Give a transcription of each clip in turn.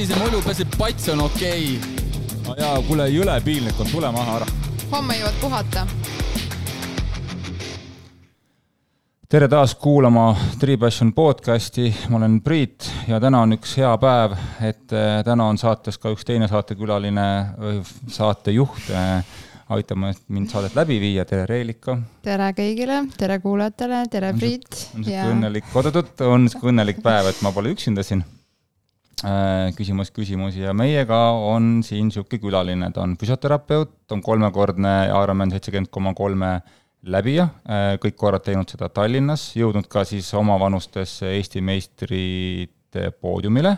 millise mulju pääseb pats on okei okay.. jaa, kuule, jõle piinlik on, tule maha ära. homme jõuad puhata. tere taas kuulama Tripassion podcasti, ma olen Priit ja täna on üks hea päev, et eh, täna on saates ka üks teine saatekülaline, saatejuht aitama mind saadet läbi viia, tere Reelika! tere kõigile, tere kuulajatele, tere Priit! on sihuke ja... õnnelik, oot-oot-oot, on sihuke õnnelik päev, et ma pole üksinda siin äh, küsimas küsimusi ja meiega on siin niisugune külaline, ta on füsioterapeut, on kolmekordne Ironman seitsekümmend koma kolme läbija, äh, kõik korrad teinud seda Tallinnas, jõudnud ka siis omavanustesse Eesti meistrite poodiumile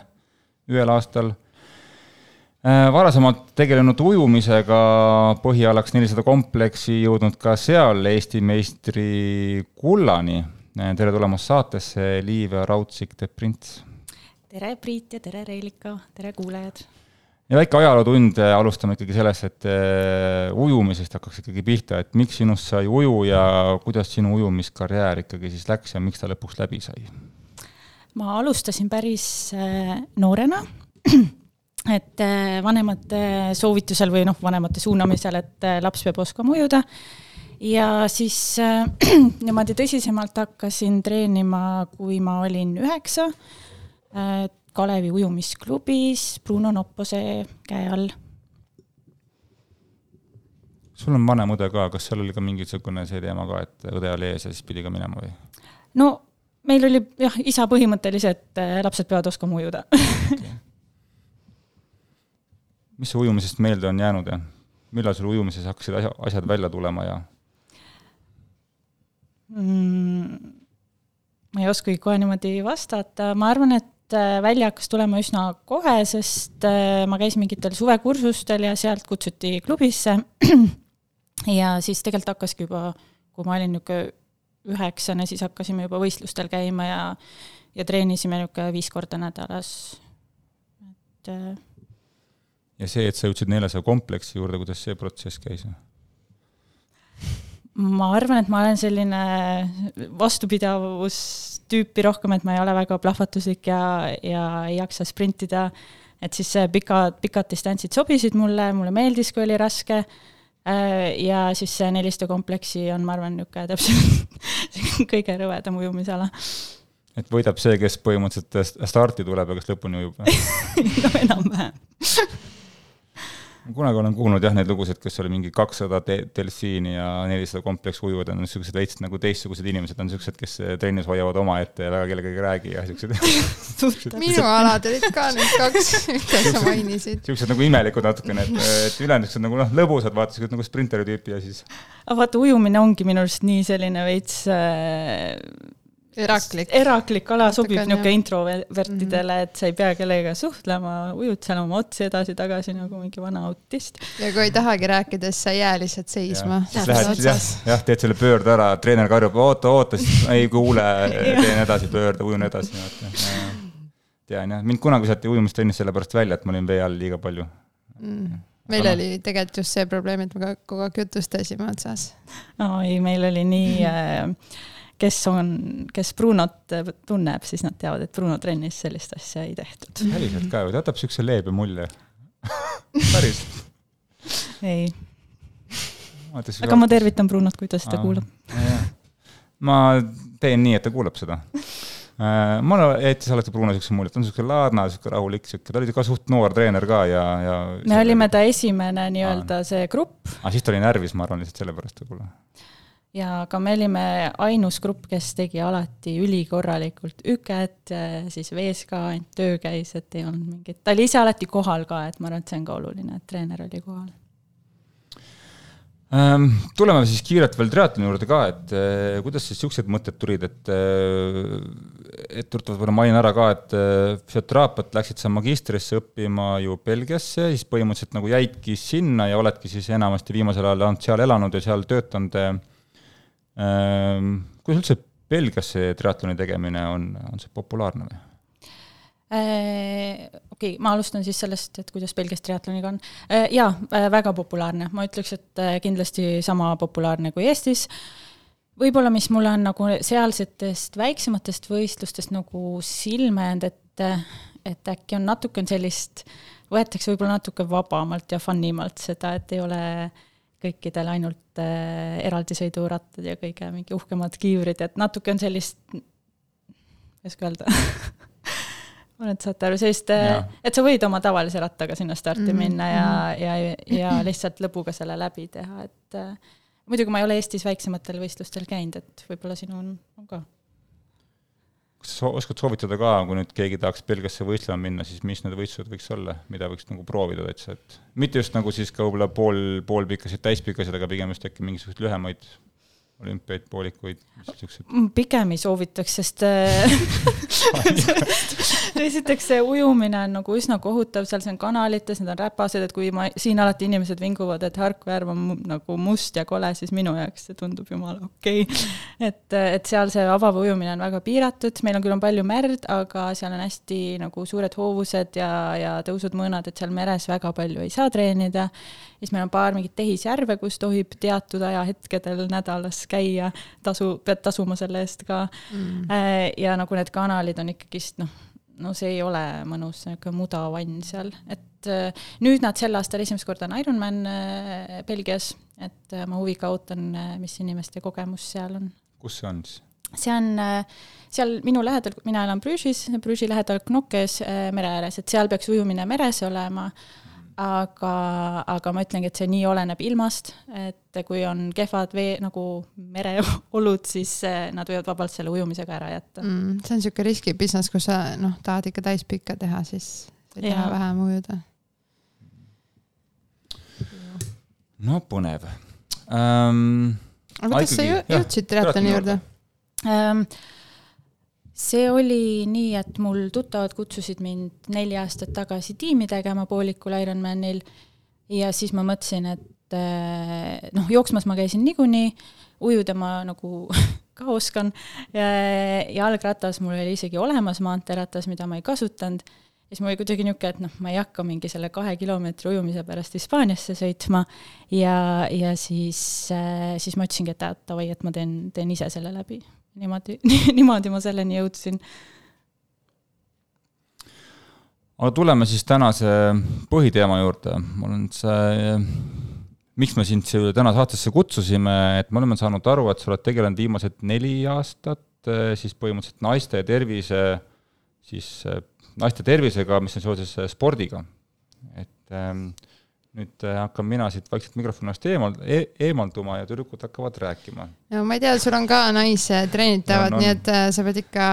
ühel aastal Äh, varasemalt tegelenud ujumisega põhialaks nelisada kompleksi, jõudnud ka seal Eesti meistri kullani. Tere tulemast saatesse, Liiv Raudsik, The Prints. Tere, Priit ja tere, Reelika, tere kuulajad. ja väike ajalootund, äh, alustame ikkagi sellest, et ujumisest hakkaks ikkagi pihta, et miks sinust sai uju ja kuidas sinu ujumiskarjäär ikkagi siis läks ja miks ta lõpuks läbi sai? ma alustasin päris noorena et äh, vanemate soovitusel või noh, vanemate suunamisel, et äh, laps peab oskama ujuda. ja siis äh, niimoodi tõsisemalt hakkasin treenima, kui ma olin üheksa äh, Kalevi ujumisklubis Bruno Noppose käe all. sul on vanem õde ka, kas seal oli ka mingisugune see teema ka, et õde oli ees ja siis pidi ka minema või? no meil oli jah, isa põhimõtteliselt, äh, lapsed peavad oskama ujuda okay mis su ujumisest meelde on jäänud ja millal sul ujumises hakkasid asja, asjad välja tulema ja mm,? ma ei oskagi kohe niimoodi vastata, ma arvan, et äh, välja hakkas tulema üsna kohe, sest äh, ma käisin mingitel suvekursustel ja sealt kutsuti klubisse. ja siis tegelikult hakkaski juba, kui ma olin niisugune üheksane, siis hakkasime juba võistlustel käima ja, ja treenisime niisugune viis korda nädalas, et äh, ja see, et sa jõudsid neljasaja kompleksi juurde, kuidas see protsess käis? Ma arvan, et ma olen selline vastupidavustüüpi rohkem, et ma ei ole väga plahvatuslik ja, ja ei jaksa sprintida. et siis pikad, pikad distantsid sobisid mulle, mulle meeldis, kui oli raske. Äh, ja siis see nelisada kompleksi on, ma arvan, niisugune täpselt kõige rõvedam ujumisala et võidab see, kes põhimõtteliselt starti tuleb ja kes lõpuni ujub no enam-vähem kunagi olen kuulnud jah, neid lugusid, kus oli mingi kakssada de-, delfiini ja nelisada kompleksujujad on niisugused veits nagu teistsugused inimesed, on niisugused, kes trennis hoiavad omaette ja väga kellegagi ei räägi ja niisugused minu alad olid ka need kaks, mida sa mainisid. niisugused nagu imelikud natukene, et, et ülejäänud niisugused nagu noh, lõbusad, vaata, niisugused nagu sprinteri tüüpi ja siis aga vaata, ujumine ongi minu arust nii selline veits äh, eraklik. eraklik ala sobib niisugune introvertidele, et sa ei pea kellegagi suhtlema, ujud seal oma otsi edasi-tagasi nagu mingi vana autist. ja kui ei tahagi rääkida, siis sa ei jää lihtsalt seisma. Jah, jah, teed selle pöörde ära, treener karjub, oota, oota, siis ei kuule, teen edasi pöörde, ujun edasi. tean jah, mind kunagi visati ujumistrennis sellepärast välja, et ma olin vee all liiga palju mm meil oli tegelikult just see probleem, et me kogu aeg jutustasime otsas. ei, meil oli nii äh, kes on, kes Brunot tunneb, siis nad teavad, et Bruno trennis sellist asja ei tehtud. päriselt ka ta jätab siukse leebe mulje päriselt? ei. aga ma tervitan Brunot, kui ta seda kuulab. ma teen nii, et ta kuulab seda äh, mulle jättis alati Bruno siukse mulje, et ta on siuke laadna, siuke rahulik, siuke, ta oli ka suht noor treener ka ja, ja. me olime ta esimene nii-öelda see grupp. aa, ah, siis ta oli närvis, ma arvan, lihtsalt sellepärast võib-olla ja aga me olime ainus grupp, kes tegi alati ülikorralikult üket, siis vees ka ainult töö käis, et ei olnud mingit, ta oli ise alati kohal ka, et ma arvan, et see on ka oluline, et treener oli kohal ähm,. Tuleme siis kiirelt veel triatloni juurde ka, et äh, kuidas siis niisugused mõtted tulid, et äh, etteruttavalt võib-olla mainin ära ka, et äh, füsioteraapiat läksid sa magistrisse õppima ju Belgiasse, siis põhimõtteliselt nagu jäidki sinna ja oledki siis enamasti viimasel ajal olnud seal elanud ja seal töötanud Ehm, kuidas üldse Belgias see triatloni tegemine on, on see populaarne või? Äh, okei okay,, ma alustan siis sellest, et kuidas Belgias triatloniga on. Äh, jaa, äh, väga populaarne, ma ütleks, et kindlasti sama populaarne kui Eestis. võib-olla, mis mulle on nagu sealsetest väiksematest võistlustest nagu silma jäänud, et et äkki on natuke on sellist, võetakse võib-olla natuke vabamalt ja fun imalt seda, et ei ole kõikidel ainult äh, eraldisõidurattad ja kõige mingi uhkemad kiivrid, et natuke on sellist, ei oska öelda ma arvan, et saate aru, sellist, et sa võid oma tavalise rattaga sinna starti mm -hmm. minna ja, mhm. ja, ja lihtsalt lõbuga selle läbi teha, et äh, muidugi ma ei ole Eestis väiksematel võistlustel käinud, et võib-olla sinu on, on ka kas sa oskad soovitada ka, kui nüüd keegi tahaks Belgiasse võistlema minna, siis mis need võistlused võiks olla, mida võiks nagu proovida täitsa, et mitte just nagu siis ka võib-olla pool, poolpikkasid, täispikkasid, aga pigem just äkki mingisuguseid lühemaid olümpiaid, poolikuid, siuksed? pigem ei soovitaks, sest esiteks see ujumine on nagu üsna kohutav, seal see on kanalites, need on räpased, et kui ma, siin alati inimesed vinguvad, et harkvärv on nagu must ja kole, siis minu jaoks see tundub jumala okei okay.. et, et seal see avavujumine on väga piiratud, meil on küll on palju merd, aga seal on hästi nagu suured hoovused ja, ja tõusud, mõõnad, et seal meres väga palju ei saa treenida. Siis meil on paar mingit tehisjärve, kus tohib teatud ajahetkedel nädalas käia, tasu, pead tasuma selle eest ka. Mm.. Äh, ja nagu need kanalid on ikkagist noh no see ei ole mõnus niisugune mudavann seal, et äh, nüüd nad sel aastal esimest korda on Ironman äh, Belgias, et ma huviga ootan, mis inimeste kogemus seal on. kus see on siis? see on seal minu lähedal, mina elan Brüžis, Brüži lähedal Knokes mere ääres, et seal peaks ujumine meres olema aga, aga ma ütlengi, et see nii oleneb ilmast, et kui on kehvad vee nagu mereolud, siis eh, nad võivad vabalt selle ujumisega ära jätta mm,. see on niisugune riski business, kus sa noh, tahad ikka täispikka teha, siis ei taha vähem ujuda. no põnev um,. aga kuidas sa jõudsid triatloni juurde um,? See oli nii, et mul tuttavad kutsusid mind neli aastat tagasi tiimi tegema poolikul Ironmanil. Ja siis ma mõtlesin, et eh, noh, jooksmas ma käisin niikuinii, ujuda ma nagu ka oskan. Ja jalgratas mul oli isegi olemas, maanteeratas, mida ma ei kasutanud. ja siis mul oli kuidagi niisugune, et noh, ma ei hakka mingi selle kahe kilomeetri ujumise pärast Hispaaniasse sõitma. Ja, ja siis, eh, siis ma ütlesingi, et davai, et ma teen, teen ise selle läbi niimoodi niimoodi ma selleni jõudsin. aga tuleme siis tänase põhiteema juurde, mul on see, miks me sind siia täna saatesse kutsusime, et me oleme saanud aru, et sa oled tegelenud viimased neli aastat siis põhimõtteliselt naiste tervise, siis naiste tervisega, mis on seoses spordiga. et ähm, nüüd äh, hakkan mina siit vaikselt mikrofonist eemal e, eemalduma ja tüdrukud hakkavad rääkima. no ma ei tea, sul on ka naistreenitavad no,, no, nii et äh, sa pead ikka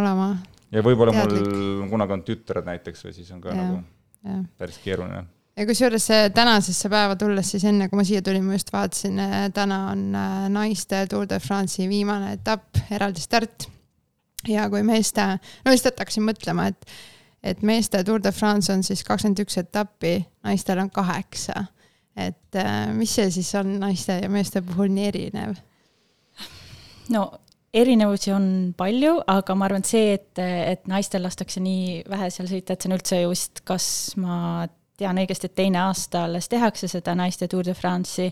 olema ja võib-olla mul kunagi on tütred näiteks või siis on ka ja, nagu ja. päris keeruline. ja kusjuures äh, tänasesse päeva tulles siis enne, kui ma siia tulin, ma just vaatasin, täna on naiste Tour de France'i viimane etapp, eraldi start. ja kui meeste, no lihtsalt hakkasin mõtlema, et et meeste Tour de France on siis kakskümmend üks etappi, naistel on kaheksa. et äh, mis see siis on naiste ja meeste puhul nii erinev? no erinevusi on palju, aga ma arvan, et see, et, et naistel lastakse nii vähe seal sõita, et see on üldse just, kas ma tean õigesti, et teine aasta alles tehakse seda naiste Tour de France'i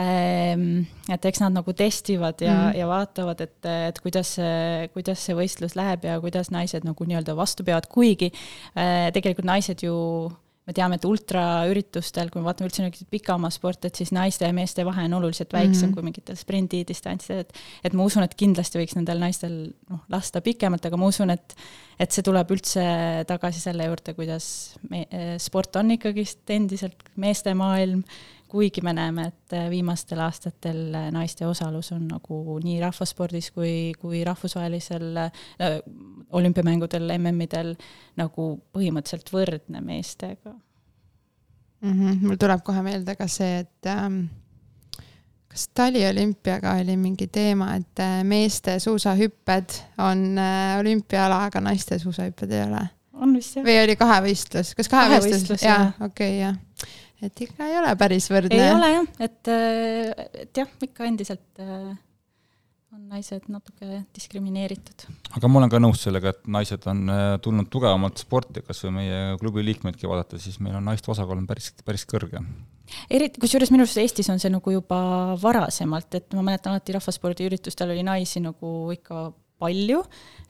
et eks nad nagu testivad ja mm., ja vaatavad, et, et kuidas see, kuidas see võistlus läheb ja kuidas naised nagu nii-öelda vastu peavad, kuigi äh, tegelikult naised ju me teame, et ultraüritustel, kui me vaatame üldse niisuguseid pikamaa sporte, et siis naiste ja meeste vahe on oluliselt väiksem mm -hmm. kui mingitel sprindidistantsidel, et et ma usun, et kindlasti võiks nendel naistel noh, lasta pikemalt, aga ma usun, et et see tuleb üldse tagasi selle juurde, kuidas me, sport on ikkagist endiselt meestemaailm kuigi me näeme, et äh, viimastel aastatel äh, naiste osalus on nagu nii rahvaspordis kui, kui rahvusvahelisel äh, olümpiamängudel, MM-idel nagu põhimõtteliselt võrdne meestega mm. -hmm. mul tuleb kohe meelde ka see, et ähm, kas taliolümpiaga oli mingi teema, et äh, meeste suusahüpped on olümpiaala, aga naiste suusahüpped ei ole? on vist jah. või oli kahevõistlus, kas kahevõistlus, kahevõistlus? jaa, okei okay,, jah et ikka ei ole päris võrdne. ei ole jah, et, äh, et jah, ikka endiselt äh, on naised natuke diskrimineeritud. aga ma olen ka nõus sellega, et naised on äh, tulnud tugevamalt sporti, kas või meie klubi liikmeidki vaadata, siis meil on naiste osakaal on päris, päris kõrge. eriti, kusjuures minu arust Eestis on see nagu juba varasemalt, et ma mäletan alati rahvaspordiüritustel oli naisi nagu ikka palju,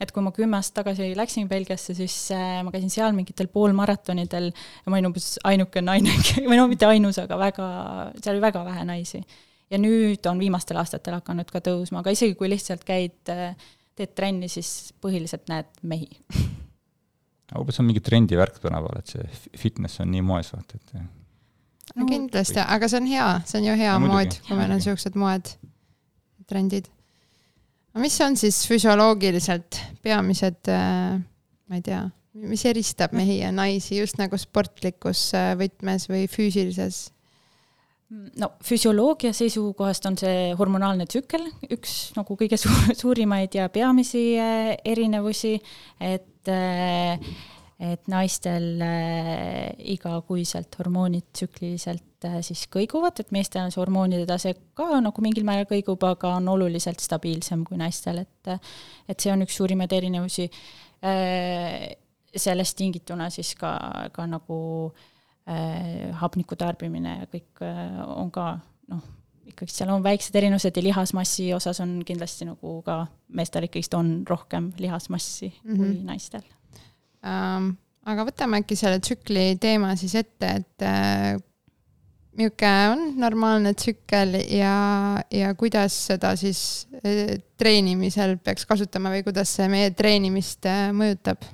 et kui ma kümme aastat tagasi läksin Belgiasse, siis äh, ma käisin seal mingitel poolmaratonidel ja ma olin umbes ainuke naine, või no mitte ainus, aga väga, seal oli väga vähe naisi. ja nüüd on viimastel aastatel hakanud ka tõusma, aga isegi kui lihtsalt käid, äh, teed trenni, siis põhiliselt näed mehi. Umbes on mingi trendivärk tänapäeval, et see fitness on nii moes, vaata, et no kindlasti, aga see on hea, see on ju hea no, mood, kui meil on niisugused moed, trendid no mis on siis füsioloogiliselt peamised, äh, ma ei tea, mis eristab mehi ja naisi just nagu sportlikus äh, võtmes või füüsilises? no füsioloogia seisukohast on see hormonaalne tsükkel üks nagu kõige suur, suurimaid ja peamisi äh, erinevusi, et et naistel äh, igakuiselt hormoonid tsükliliselt äh, siis kõiguvad, et meestel on see hormoonide tase ka nagu mingil määral kõigub, aga on oluliselt stabiilsem kui naistel, et et see on üks suurimaid erinevusi äh,. sellest tingituna siis ka, ka nagu äh, hapniku tarbimine ja kõik äh, on ka noh, ikkagi seal on väiksed erinevused ja lihasmassi osas on kindlasti nagu ka meestel ikkagist on rohkem lihasmassi mm -hmm. kui naistel ähm,. Aga võtame äkki selle tsükli teema siis ette, et äh, milline on normaalne tsükkel ja, ja kuidas seda siis äh, treenimisel peaks kasutama või kuidas see meie treenimist äh, mõjutab?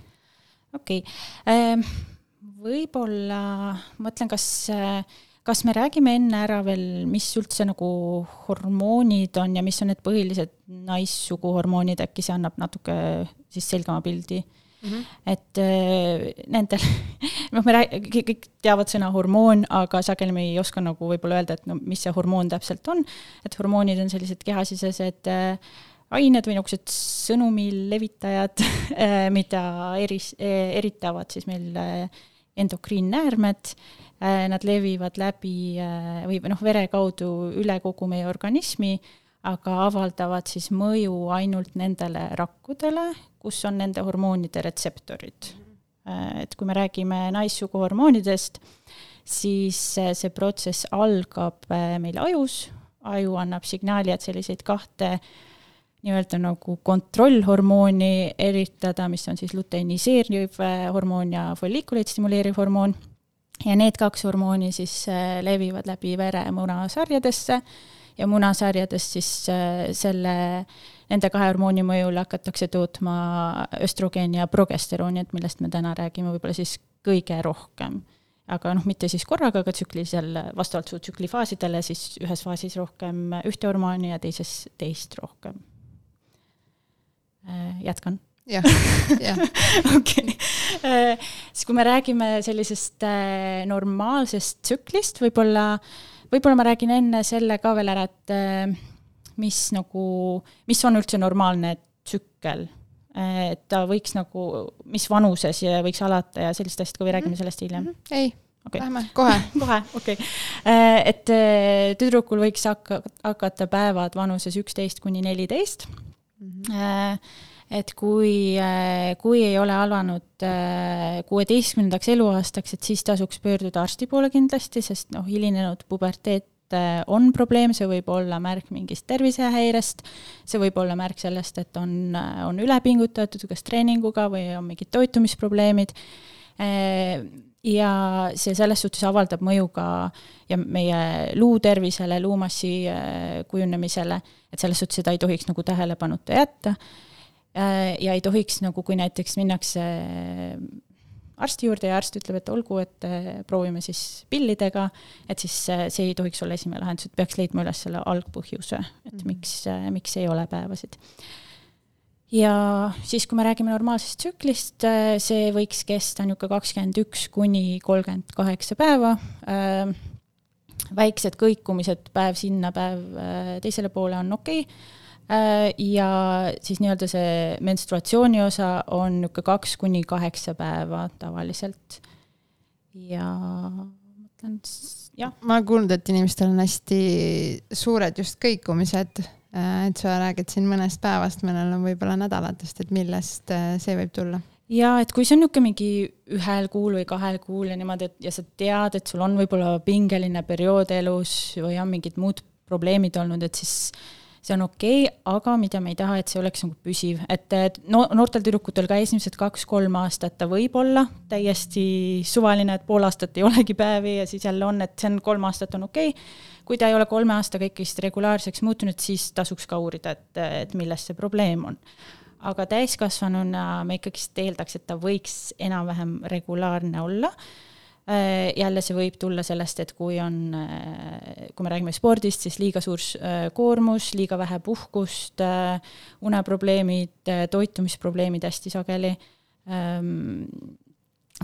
okei okay. ähm,, võib-olla mõtlen, kas kas me räägime enne ära veel, mis üldse nagu hormoonid on ja mis on need põhilised naissuguhormoonid, äkki see annab natuke siis selgema pildi Mm -hmm. et äh, nendel, noh, me rääg-, kõik teavad sõna hormoon, aga sageli me ei oska nagu võib-olla öelda, et no mis see hormoon täpselt on. et hormoonid on sellised kehasisesed äh, ained või niisugused sõnumi levitajad äh,, mida eris- eh,, eritavad siis meil äh, endokriinnäärmed äh,. Nad levivad läbi äh, või noh, vere kaudu üle kogu meie organismi aga avaldavad siis mõju ainult nendele rakkudele, kus on nende hormoonide retseptorid. Äh, et kui me räägime naissugu hormoonidest, siis äh, see protsess algab äh, meil ajus, aju annab signaali, et selliseid kahte nii-öelda nagu kontrollhormooni eritada, mis on siis luteiniseeriv hormoon ja follikuleid stimuleeriv hormoon, ja need kaks hormooni siis levivad läbi vere munasarjadesse ja munasarjades siis äh, selle, nende kahe hormooni mõjul hakatakse tootma östrogeeni ja progesterooni, et millest me täna räägime võib-olla siis kõige rohkem. aga noh, mitte siis korraga, aga tsüklisel, vastavalt su tsüklifaasidele, siis ühes faasis rohkem ühte hormooni ja teises teist rohkem. Äh, jätkan jah, jah. okei, äh, siis kui me räägime sellisest normaalsest tsüklist, võib-olla äh, võib-olla ma räägin enne selle ka veel ära, et äh, mis nagu, mis on üldse normaalne tsükkel. Äh, et ta võiks nagu, mis vanuses ja võiks alata ja sellist asja, kui räägime mhm. sellest hiljem? Mhm. ei okay., lähme kohe kohe, okei okay.. Äh, et tüdrukul võiks hakka, hakata päevad vanuses üksteist kuni neliteist mm. -hmm et kui, äh, kui ei ole alanud äh, kuueteistkümnendaks eluaastaks, et siis tasuks pöörduda arsti poole kindlasti, sest noh, hilinenud puberteet äh, on probleem, see võib olla märk mingist tervisehäirest, see võib olla märk sellest, et on, on ülepingutatud kas treeninguga või on mingid toitumisprobleemid, ja see selles suhtes avaldab mõju ka ja meie luutervisele, luumassi kujunemisele, et selles suhtes seda ei tohiks nagu tähelepanuta jätta ja ei tohiks nagu, kui näiteks minnakse äh, arsti juurde ja arst ütleb, et olgu, et äh, proovime siis pillidega, et siis see ei tohiks olla esimene lahendus, et peaks leidma üles selle algpõhjuse, et -hmm. miks, miks ei ole päevasid. ja siis, kui me räägime normaalsest tsüklist, see võiks kesta niisugune kakskümmend üks kuni kolmkümmend kaheksa päeva, väiksed kõikumised päev sinna, päev teisele poole on okei okay Äh, ja siis nii-öelda see menstruatsiooni osa on niisugune kaks kuni kaheksa päeva tavaliselt. ja mõtlen, jah. ma olen kuulnud, et inimestel on hästi suured just kõikumised, äh, et sa räägid siin mõnest päevast, mõnel on võib-olla nädalatest, et millest äh, see võib tulla? ja et kui see on niisugune mingi ühel kuul või kahel kuul ja niimoodi, et ja sa tead, et sul on võib-olla pingeline periood elus või on mingid muud probleemid olnud, et siis see on okei okay,, aga mida me ei taha, et see oleks nagu püsiv, et no noortel tüdrukutel ka esimesed kaks-kolm aastat ta võib olla täiesti suvaline, et pool aastat ei olegi päevi ja siis jälle on, et see on kolm aastat on okei. Okay. kui ta ei ole kolme aastaga ikkagist regulaarseks muutunud, siis tasuks ka uurida, et, et milles see probleem on. Aga täiskasvanuna me ikkagist eeldaks, et ta võiks enam-vähem regulaarne olla jälle see võib tulla sellest, et kui on, äh, kui me räägime spordist, siis liiga suur äh, koormus, liiga vähe puhkust, uneprobleemid, toitumisprobleemid hästi sageli. Ähm,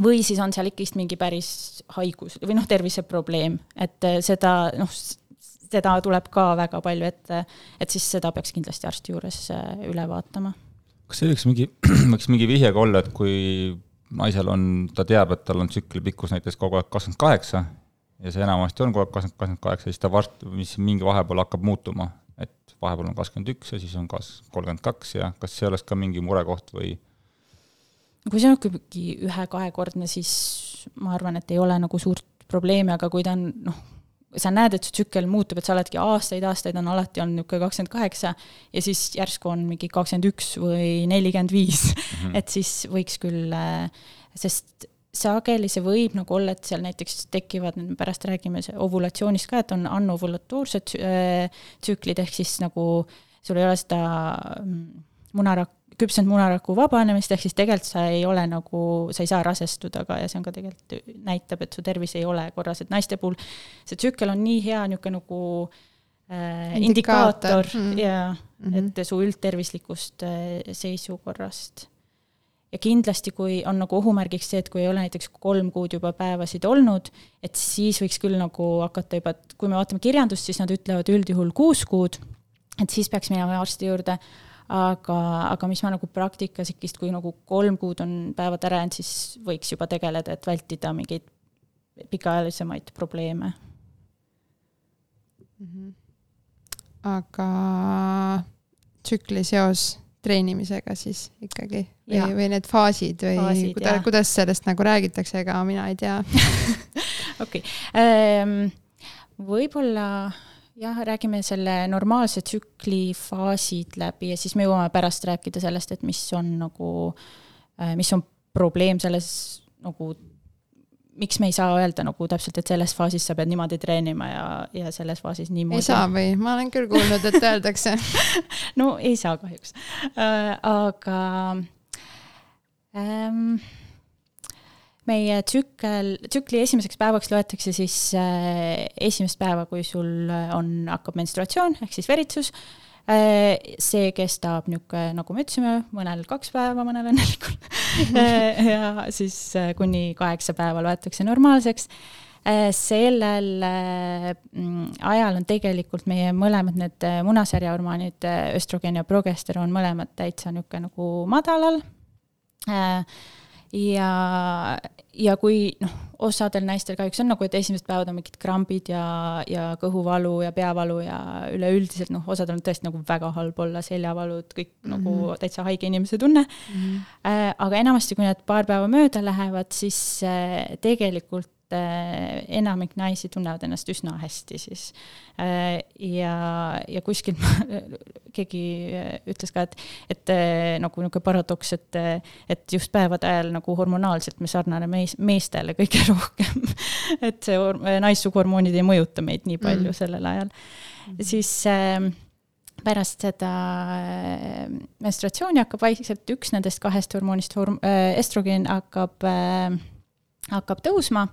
või siis on seal ikkagist mingi päris haigus või noh, terviseprobleem, et seda noh, seda tuleb ka väga palju ette, et siis seda peaks kindlasti arsti juures üle vaatama. kas see võiks mingi, võiks mingi vihje ka olla, et kui naisel on, ta teab, et tal on tsükli pikkus näiteks kogu aeg kakskümmend kaheksa ja see enamasti on kogu aeg kakskümmend, kakskümmend kaheksa, siis ta varsti, mis mingi vahepeal hakkab muutuma, et vahepeal on kakskümmend üks ja siis on kas kolmkümmend kaks ja kas see oleks ka mingi murekoht või? kui see on ikkagi ühe-kahekordne, siis ma arvan, et ei ole nagu suurt probleemi, aga kui ta on noh, sa näed, et su tsükkel muutub, et sa oledki aastaid-aastaid on alati olnud niisugune kakskümmend kaheksa ja siis järsku on mingi kakskümmend üks või nelikümmend viis, mhm. et siis võiks küll, äh, sest sageli see võib nagu olla, et seal näiteks tekivad, pärast räägime ovulatsioonist ka, et on anovulatuursed äh, tsüklid, ehk siis nagu sul ei ole seda mm, munarakku, küpsenud munaraku vabanemist, ehk siis tegelikult sa ei ole nagu, sa ei saa rasestuda ka ja see on ka tegelikult, näitab, et su tervis ei ole korras, et naiste puhul see tsükkel on nii hea niisugune nagu äh, indikaator, indikaator mm. ja mm -hmm. et su üldtervislikust äh, seisukorrast. ja kindlasti, kui on nagu ohumärgiks see, et kui ei ole näiteks kolm kuud juba päevasid olnud, et siis võiks küll nagu hakata juba, et kui me vaatame kirjandust, siis nad ütlevad üldjuhul kuus kuud, et siis peaks minema arsti juurde aga, aga mis ma nagu praktikas ikkist, kui nagu kolm kuud on päevad ära jäänud, siis võiks juba tegeleda, et vältida mingeid pikaajalisemaid probleeme mm. -hmm. aga tsükli seos treenimisega siis ikkagi või, või need faasid või faasid, kuda, kuidas sellest nagu räägitakse, ega mina ei tea okei ähm,, võib-olla jah, räägime selle normaalse tsükli faasid läbi ja siis me jõuame pärast rääkida sellest, et mis on nagu, äh, mis on probleem selles nagu miks me ei saa öelda nagu täpselt, et selles faasis sa pead niimoodi treenima ja, ja selles faasis niimoodi. ei saa või? ma olen küll kuulnud, et öeldakse no ei saa kahjuks äh,. aga ähm, meie tsükkel, tsükli esimeseks päevaks loetakse siis äh, esimest päeva, kui sul on, hakkab menstruatsioon ehk siis veritsus. Äh,. see kestab niisugune, nagu me ütlesime, mõnel kaks päeva, mõnel õnnelikul. Äh, ja siis äh, kuni kaheksa päeva loetakse normaalseks. Äh, sellel äh, ajal on tegelikult meie mõlemad need munasarja hormoonid, östrogen ja progesteroon, mõlemad täitsa niisugune nagu madalal ja, ja kui noh, osadel naistel kahjuks on nagu, et esimesed päevad on mingid krambid ja, ja kõhuvalu ja peavalu ja üleüldiselt noh, osadel on tõesti nagu väga halb olla, seljavalud, kõik mm -hmm. nagu täitsa haige inimese tunne mm. -hmm. Aga enamasti, kui need paar päeva mööda lähevad, siis äh, tegelikult äh, enamik naisi tunnevad ennast üsna hästi siis. Äh, ja, ja kuskilt keegi äh, ütles ka, et, et nagu niisugune paradoks, et, et just päevade ajal nagu hormonaalselt me sarnane mees, meestele kõige rohkem et see naissuguhormoonid ei mõjuta meid nii palju mm. sellel ajal mm.. siis äh, pärast seda menstratsiooni hakkab vaikselt üks nendest kahest hormoonist horm-, estrogen hakkab hakkab tõusma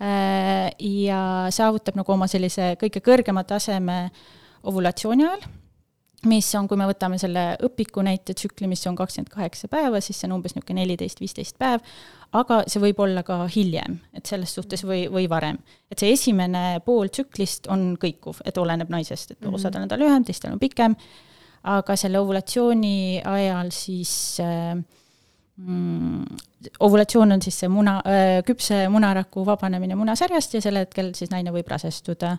ja saavutab nagu oma sellise kõige kõrgema taseme ovulatsiooni ajal, mis on, kui me võtame selle õpiku näite tsükli, mis on kakskümmend kaheksa päeva, siis see on umbes niisugune neliteist, viisteist päev, aga see võib olla ka hiljem, et selles suhtes või, või varem. et see esimene pool tsüklist on kõikuv, et oleneb naisest, et osadel on ta lühem, teistel on pikem, aga selle ovulatsiooni ajal siis äh, mm, ovulatsioon on siis see muna äh,, küpse munaraku vabanemine munasarjast ja sel hetkel siis naine võib rasestuda.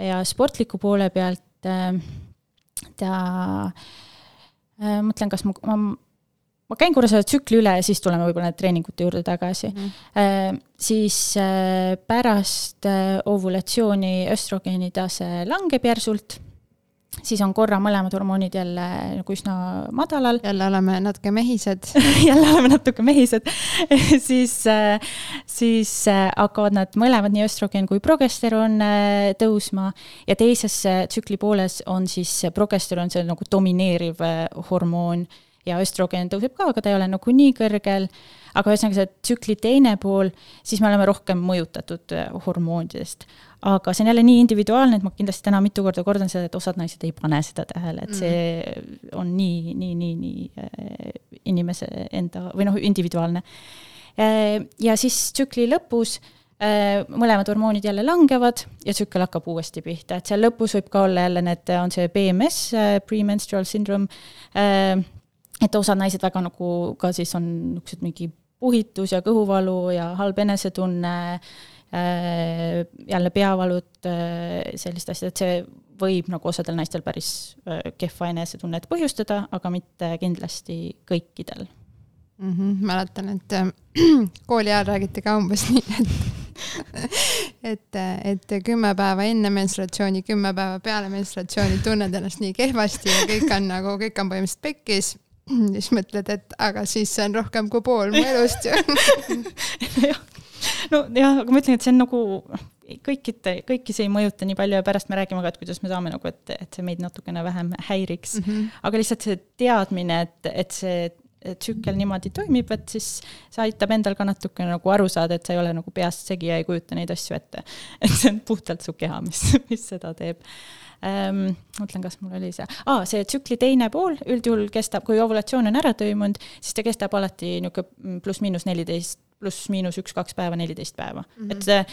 ja sportliku poole pealt äh, ta äh,, mõtlen, kas ma, ma, ma käin korra selle tsükli üle ja siis tuleme võib-olla need treeningute juurde tagasi mm. siis pärast ovulatsiooni östrogeeni tase langeb järsult siis on korra mõlemad hormoonid jälle nagu üsna madalal. Jälle oleme natuke mehised. Jälle oleme natuke mehised. Siis, siis hakkavad nad mõlemad, nii östrogen kui progesteron tõusma. Ja teises tsükli pooles on siis progesteron, see nagu domineeriv hormoon ja östrogen tõuseb ka, aga ta ei ole nagu nii kõrgel aga ühesõnaga see tsükli teine pool, siis me oleme rohkem mõjutatud hormoonidest aga see on jälle nii individuaalne, et ma kindlasti täna mitu korda kordan seda, et osad naised ei pane seda tähele, et see mm. on nii, nii, nii, nii äh, inimese enda või noh, individuaalne. Äh, ja siis tsükli lõpus äh, mõlemad hormoonid jälle langevad ja tsükkel hakkab uuesti pihta, et seal lõpus võib ka olla jälle need, on see PMS, premenstrual syndrome, et osad naised väga nagu ka siis on niisugused mingi puhitus ja kõhuvalu ja halb enesetunne Äh, jälle peavalud, äh, sellist asja, et see võib nagu osadel naistel päris äh, kehva enesetunnet põhjustada, aga mitte kindlasti kõikidel mm. -hmm, mäletan, et äh, kooli ajal räägiti ka umbes nii, et et, et kümme päeva enne menstruatsiooni, kümme päeva peale menstruatsiooni tunned ennast nii kehvasti ja kõik on nagu, kõik on põhimõtteliselt pekkis siis mõtled, et aga siis see on rohkem kui pool mu elust ju nojah, aga ma ütlen, et see on nagu kõikide, kõiki see ei mõjuta nii palju ja pärast me räägime ka, et kuidas me saame nagu, et, et see meid natukene vähem häiriks mm. -hmm. aga lihtsalt see teadmine, et, et see tsükkel niimoodi toimib, et siis see aitab endal ka natuke nagu aru saada, et sa ei ole nagu peast segi ja ei kujuta neid asju ette. et see on puhtalt su keha, mis, mis seda teeb ähm,. mõtlen, kas mul oli see ah,, see tsükli teine pool üldjuhul kestab, kui ovulatsioon on ära toimunud, siis ta kestab alati niisugune pluss-miinus neliteist pluss-miinus üks-kaks päeva, neliteist päeva mm, -hmm. et see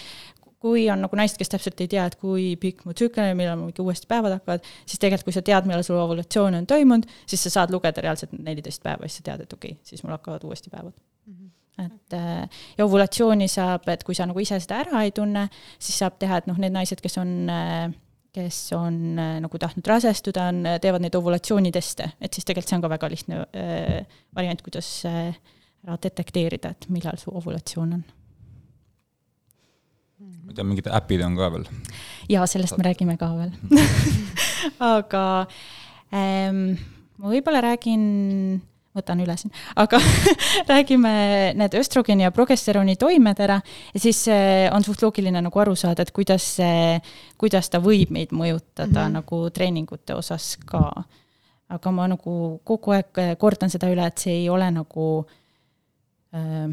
kui on nagu naised, kes täpselt ei tea, et kui pikk mu tsükkel on, millal mingi uuesti päevad hakkavad, siis tegelikult, kui sa tead, millal sul ovulatsioon on toimunud, siis sa saad lugeda reaalselt neliteist päeva, siis sa tead, et okei okay,, siis mul hakkavad uuesti päevad mm. -hmm et äh, ja ovulatsiooni saab, et kui sa nagu ise seda ära ei tunne, siis saab teha, et noh, need naised, kes on äh, kes on äh, nagu tahtnud rasestuda, on, teevad neid ovulatsiooniteste, et siis tegelikult see on ka väga lihtne äh, variant, kuidas äh, ära detekteerida, et millal su ovulatsioon on. ma tean, mingid äpid on ka veel. jaa, sellest me räägime ka veel aga ähm, ma võib-olla räägin, võtan üle siin, aga räägime need östrogeeni ja progesterooni toimed ära ja siis äh, on suht loogiline nagu aru saada, et kuidas see, kuidas ta võib meid mõjutada mm -hmm. nagu treeningute osas ka. aga ma nagu kogu aeg kordan seda üle, et see ei ole nagu äh,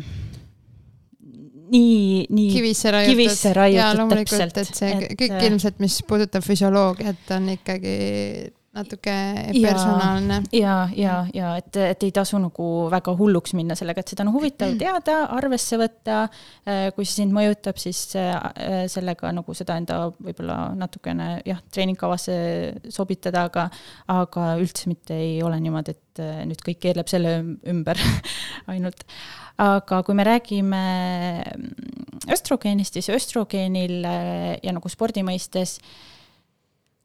nii, nii kivisse raiutud, kivisse raiutud täpselt. et see et, kõik äh, ilmselt, mis puudutab füsioloogiat, on ikkagi natuke personaalne. ja, ja, ja et, et ei tasu nagu väga hulluks minna sellega, et seda on huvitav teada, arvesse võtta. Äh, kui see sind mõjutab, siis äh, sellega nagu seda enda võib-olla natukene jah, treeningkavasse sobitada, aga, aga üldse mitte ei ole niimoodi, et nüüd kõik keerleb selle ümber ainult aga kui me räägime mm, östrogeenist, siis östrogeenil ja nagu spordi mõistes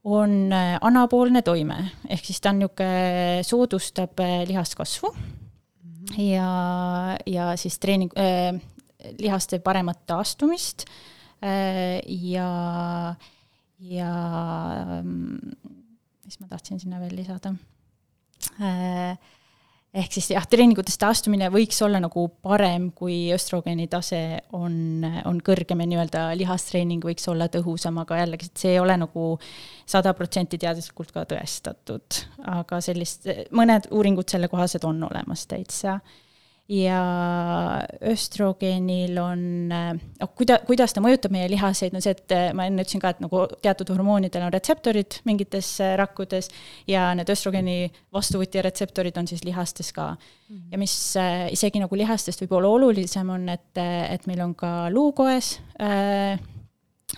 on äh, anapoolne toime, ehk siis ta on niisugune, soodustab äh, lihaskasvu. Ja, ja siis treening äh,, lihaste paremat taastumist. Äh, ja, ja mm, mis ma tahtsin sinna veel lisada? Äh, ehk siis jah, treeningutest taastumine võiks olla nagu parem, kui östrogeeni tase on, on kõrgem ja nii-öelda lihastreening võiks olla tõhusam, aga jällegi, see ei ole nagu sada protsenti teaduslikult ka tõestatud. aga sellist, mõned uuringud sellekohased on olemas täitsa ja östrogeenil on, noh, kuida-, kuidas ta mõjutab meie lihaseid, no see, et äh, ma enne ütlesin ka, et nagu teatud hormoonidel on retseptorid mingites äh, rakkudes ja need östrogeeni vastuvõtja retseptorid on siis lihastes ka. -hmm. ja mis isegi nagu lihastest võib-olla olulisem on, et, et meil on ka luukoes äh,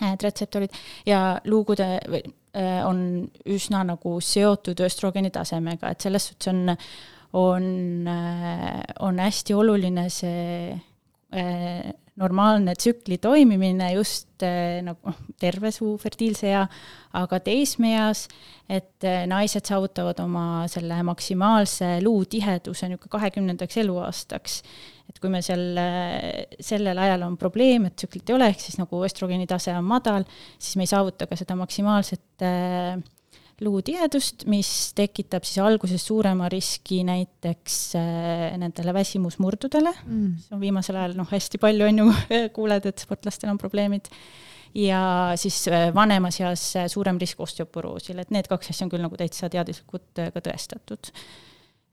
need retseptorid ja luugude on üsna nagu seotud östrogeeni tasemega, et selles suhtes on on, äh, on hästi oluline see äh, normaalne tsükli toimimine just äh, nagu noh, terve su fertiilse ea, aga teismeeas, et naised saavutavad oma selle maksimaalse luutiheduse niisugune kahekümnendaks eluaastaks. et kui me seal, sellel ajal on probleem, et tsüklit ei ole, ehk siis nagu östrogeeni tase on madal, siis me ei saavuta ka seda maksimaalset äh, luutihedust, mis tekitab siis alguses suurema riski näiteks äh, nendele väsimusmurdudele. Mm., see on viimasel ajal noh, hästi palju on ju kuuled, et sportlastel on probleemid, ja siis äh, vanemas eas suurem risk osteoporoosile, et need kaks asja on küll nagu täitsa teaduslikult ka tõestatud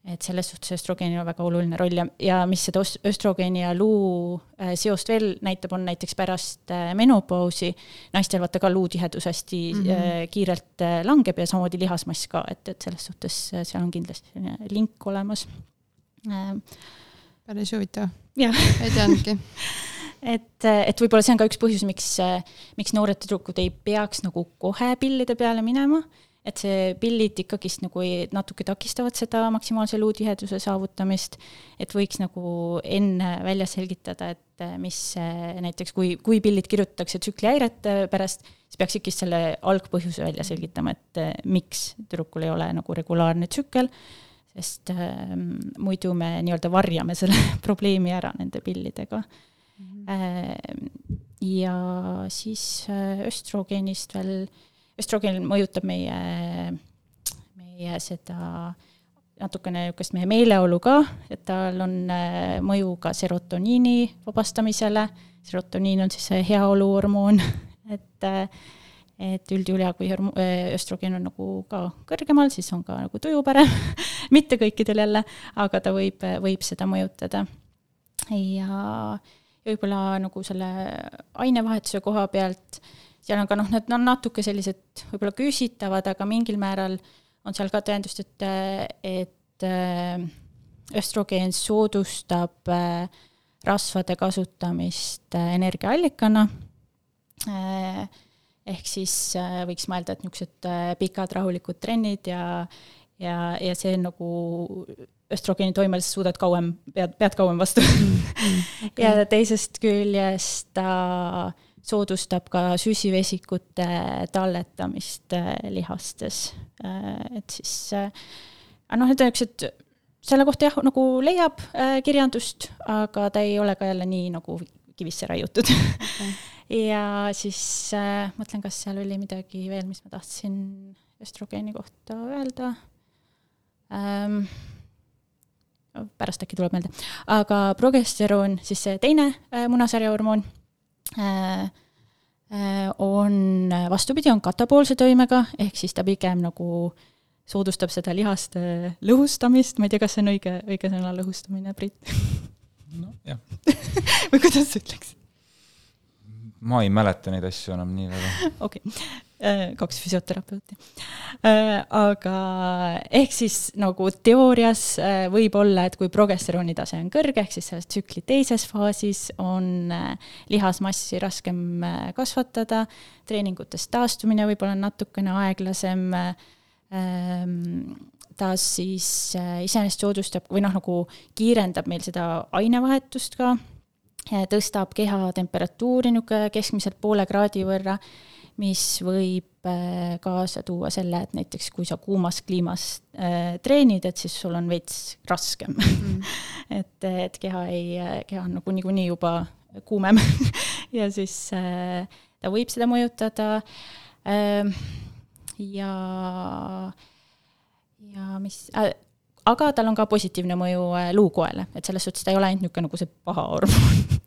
et selles suhtes östroogeenil on väga oluline roll ja, ja mis seda östrogeeni ja luu äh, seost veel näitab, on näiteks pärast äh, menopausi naistel vaata ka luutihedus hästi mm -hmm. kiirelt langeb ja samamoodi lihasmass ka, et, et selles suhtes seal on kindlasti selline link olemas. päris huvitav. ei teadnudki et, et võib-olla see on ka üks põhjus, miks, miks noored tüdrukud ei peaks nagu kohe pillide peale minema et see pillid ikkagist nagu natuke takistavad seda maksimaalse luutiheduse saavutamist, et võiks nagu enne välja selgitada, et eh, mis näiteks, kui, kui pillid kirjutatakse tsüklihäirete pärast, siis peaks ikkagi selle algpõhjuse välja selgitama, et eh, miks tüdrukul ei ole nagu regulaarne tsükkel, sest äh, muidu me nii-öelda varjame selle probleemi ära nende pillidega mm. -hmm. ja siis östroogeenist veel östrogeen mõjutab meie, meie seda natukene niisugust meie meeleolu ka, et tal on äh, mõju ka serotoniini vabastamisele, serotoniin on siis see heaoluhormoon, et äh, et üldjuhul ja kui äh, östrogeen on nagu ka kõrgemal, siis on ka nagu tuju parem mitte kõikidel jälle, aga ta võib, võib seda mõjutada. ja võib-olla nagu selle ainevahetuse koha pealt äh, seal on ka noh, need on natuke sellised võib-olla küsitavad, aga mingil määral on seal ka tõendust, et, et äh, östrogeen soodustab äh, rasvade kasutamist äh, energiaallikana. ehk siis võiks mõelda, et niisugused pikad rahulikud trennid ja, ja, ja see nagu östrogeeni toimel sa suudad kauem, pead, pead kauem vastu mm, mm okay. ja teisest küljest ta äh, soodustab ka süsivesikute talletamist äh, lihastes. Äh, et siis, äh, noh, need on niisugused, selle kohta jah, nagu leiab kirjandust, aga ta ei ole ka jälle nii nagu kivisse raiutud okay. ja siis mõtlen, kas seal oli midagi veel, mis ma tahtsin östrogeeni kohta öelda ähm,. pärast äkki tuleb meelde, aga progesteroon, siis see teine munasarja hormoon on vastupidi, on katapoolse toimega, ehk siis ta pigem nagu soodustab seda lihaste lõhustamist, ma ei tea, kas see on õige, õige sõna, lõhustamine, Priit? nojah või kuidas sa ütleks? ma ei mäleta neid asju enam nii väga. okei okay., äh, kaks füsioterapeuti. Äh, aga ehk siis nagu teoorias äh, võib olla, et kui progesterooni tase on kõrge, ehk siis selles tsükli teises faasis on lihasmassi raskem kasvatada, treeningutest taastumine võib olla natukene aeglasem ähm, ta siis iseenesest soodustab või noh, nagu kiirendab meil seda ainevahetust ka tõstab keha temperatuuri niisugune keskmiselt poole kraadi võrra, mis võib äh, kaasa tuua selle, et näiteks kui sa kuumas kliimas äh, treenid, et siis sul on veits raskem mm. et, et keha ei, keha on nagu niikuinii juba kuumem ja siis äh, ta võib seda mõjutada äh,. ja, ja mis äh,, aga tal on ka positiivne mõju äh, luukoele, et selles suhtes ta ei ole ainult niisugune nagu see paha hormoon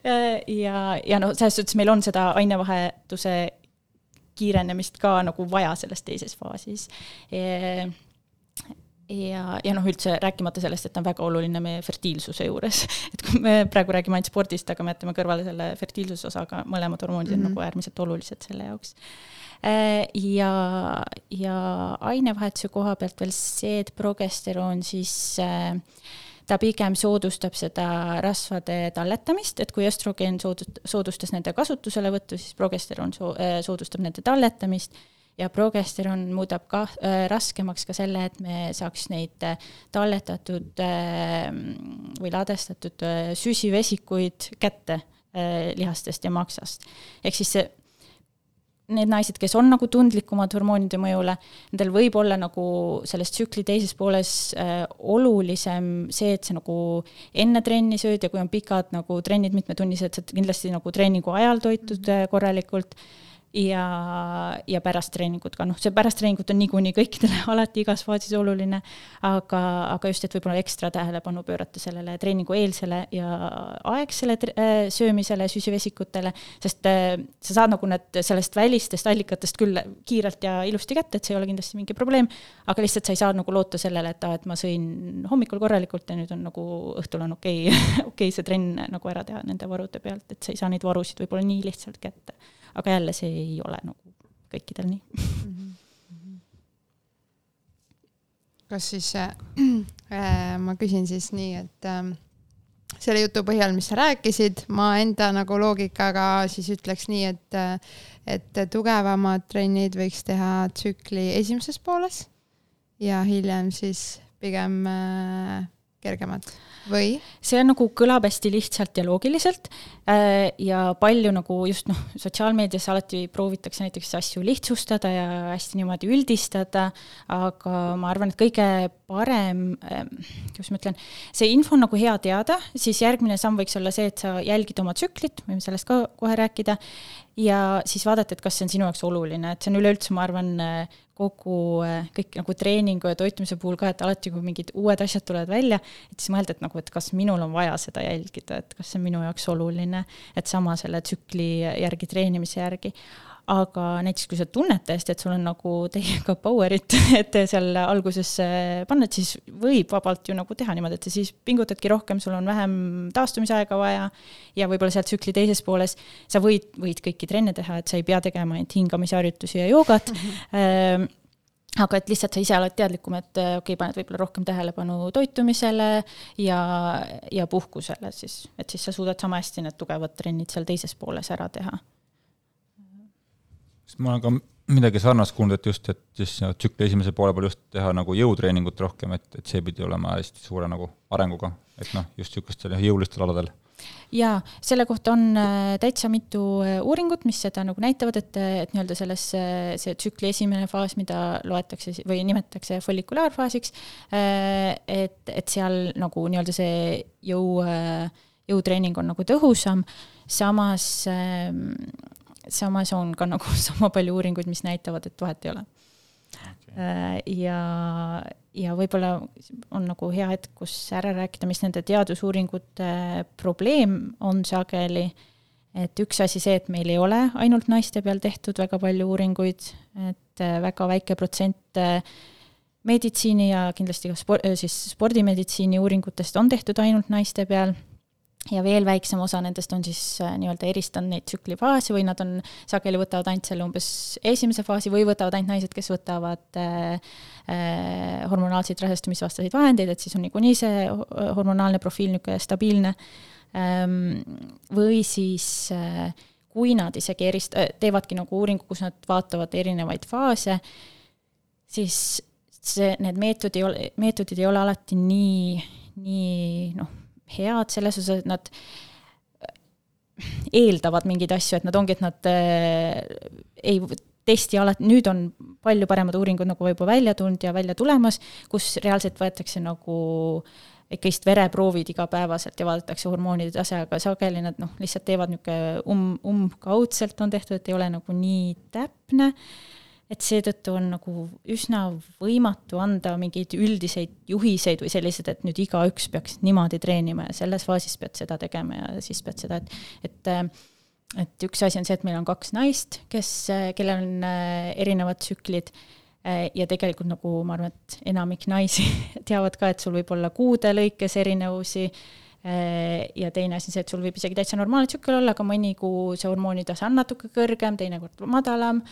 ja, ja noh, selles suhtes meil on seda ainevahetuse kiirenemist ka nagu vaja selles teises faasis e ja, ja noh, üldse rääkimata sellest, et ta on väga oluline meie fertiilsuse juures. et kui me praegu räägime ainult spordist, aga me jätame kõrvale selle fertiilsuse osa, aga mõlemad hormoonid mm -hmm. on mhm. nagu äärmiselt olulised selle jaoks Äh, ja, ja ainevahetuse koha pealt veel see, et progesteroon siis äh, ta pigem soodustab seda rasvade talletamist, et kui östrogeen soodust-, soodustas nende kasutuselevõttu, siis progesteroon so-, äh, soodustab nende talletamist ja progesteroon muudab ka äh, raskemaks ka selle, et me saaks neid äh, talletatud äh, või ladestatud äh, süsivesikuid kätte äh, lihastest ja maksast. ehk siis see need naised, kes on nagu tundlikumad hormoonide mõjule, nendel võib olla nagu selles tsükli teises pooles äh, olulisem see, et sa nagu enne trenni sööd ja kui on pikad nagu trennid mitmetunnised, sa kindlasti nagu treeningu ajal toitud äh, korralikult ja, ja pärast treeningut ka, noh, see pärast treeningut on niikuinii kõikidele alati igas faasis oluline, aga, aga just, et võib-olla ekstra tähelepanu pöörata sellele treeningu eelsele ja aegsele äh, söömisele, süsivesikutele, sest äh, sa saad nagu need sellest välistest allikatest küll kiirelt ja ilusti kätte, et see ei ole kindlasti mingi probleem, aga lihtsalt sa ei saa nagu loota sellele, et aa, et ma sõin hommikul korralikult ja nüüd on nagu õhtul on okei okay, okei okay see trenn nagu ära teha nende varude pealt, et sa ei saa neid varusid võib-olla nii lihtsalt kätte aga jälle see ei ole nagu kõikidel nii mm. -hmm. kas siis äh, äh, ma küsin siis nii, et äh, selle jutu põhjal, mis sa rääkisid, ma enda nagu loogikaga siis ütleks nii, et, äh, et tugevamad trennid võiks teha tsükli esimeses pooles ja hiljem siis pigem äh, kergemad või? see nagu, kõlab hästi lihtsalt ja loogiliselt äh, ja palju nagu just noh, sotsiaalmeedias alati proovitakse näiteks asju lihtsustada ja hästi niimoodi üldistada, aga ma arvan, et kõige parem, äh, kuidas ma ütlen, see info on nagu hea teada, siis järgmine samm võiks olla see, et sa jälgid oma tsüklit, võime sellest ka kohe rääkida, ja siis vaadata, et kas see on sinu jaoks oluline, et see on üleüldse, ma arvan, kogu kõik nagu treeningu ja toitumise puhul ka, et alati, kui mingid uued asjad tulevad välja, et siis mõelda, et nagu, et kas minul on vaja seda jälgida, et kas see on minu jaoks oluline, et sama selle tsükli järgi, treenimise järgi aga näiteks kui sa tunned tõesti, et sul on nagu täiega power'it, et seal alguses panna, et siis võib vabalt ju nagu teha niimoodi, et sa siis pingutadki rohkem, sul on vähem taastumisaega vaja ja võib-olla seal tsükli teises pooles sa võid, võid kõiki trenne teha, et sa ei pea tegema ainult hingamisharjutusi ja joogat mm. -hmm aga et lihtsalt sa ise oled teadlikum, et okei okay,, paned võib-olla rohkem tähelepanu toitumisele ja, ja puhkusele siis, et siis sa suudad sama hästi need tugevad trennid seal teises pooles ära teha sest ma olen ka midagi sarnast kuulnud, et just, et siis tsükli esimese poole peal just teha nagu jõutreeningut rohkem, et, et see pidi olema hästi suure nagu arenguga, et noh, just niisugustel jõulistel aladel. Jaa, selle kohta on äh, täitsa mitu äh, uuringut, mis seda nagu näitavad, et, et nii-öelda selles, äh, see tsükli esimene faas, mida loetakse või nimetatakse follikulaarfaasiks, et, et seal nagu nii-öelda see jõu, jõutreening on nagu tõhusam, samas ähm, samas on ka nagu sama palju uuringuid, mis näitavad, et vahet ei ole. Okay.. Äh, ja, ja võib-olla on nagu hea hetk, kus ära rääkida, mis nende teadusuuringute probleem on sageli, et üks asi see, et meil ei ole ainult naiste peal tehtud väga palju uuringuid, et äh, väga väike protsent äh, meditsiini ja kindlasti ka spor-, siis spordimeditsiini uuringutest on tehtud ainult naiste peal ja veel väiksem osa nendest on siis äh, nii-öelda eristanud neid tsüklifaase või nad on, sageli võtavad ainult selle umbes esimese faasi või võtavad ainult naised, kes võtavad äh, äh, hormonaalseid rasestumisvastaseid vahendeid, et siis on niikuinii see hormonaalne profiil niisugune stabiilne ähm,. või siis äh, kui nad isegi erist- äh,, teevadki nagu uuringu, kus nad vaatavad erinevaid faase, siis see, need meetodi, meetodid ei ole alati nii, nii noh, head selles osas, et nad eeldavad mingeid asju, et nad ongi, et nad äh, ei testi alati, nüüd on palju paremad uuringud nagu juba välja tulnud ja välja tulemas, kus reaalselt võetakse nagu ikkagist vereproovid igapäevaselt ja vaadatakse hormoonide tase, aga sageli nad noh, lihtsalt teevad niisugune um-, umbkaudselt on tehtud, et ei ole nagu nii täpne et seetõttu on nagu üsna võimatu anda mingeid üldiseid juhiseid või sellised, et nüüd igaüks peaks niimoodi treenima ja selles faasis pead seda tegema ja siis pead seda, et, et et üks asi on see, et meil on kaks naist, kes, kellel on äh, erinevad tsüklid äh, ja tegelikult nagu ma arvan, et enamik naisi teavad ka, et sul võib olla kuude lõikes erinevusi äh, ja teine asi on see, et sul võib isegi täitsa normaalne tsükkel olla, aga mõni kuu see hormoonitase on natuke kõrgem, teinekord madalam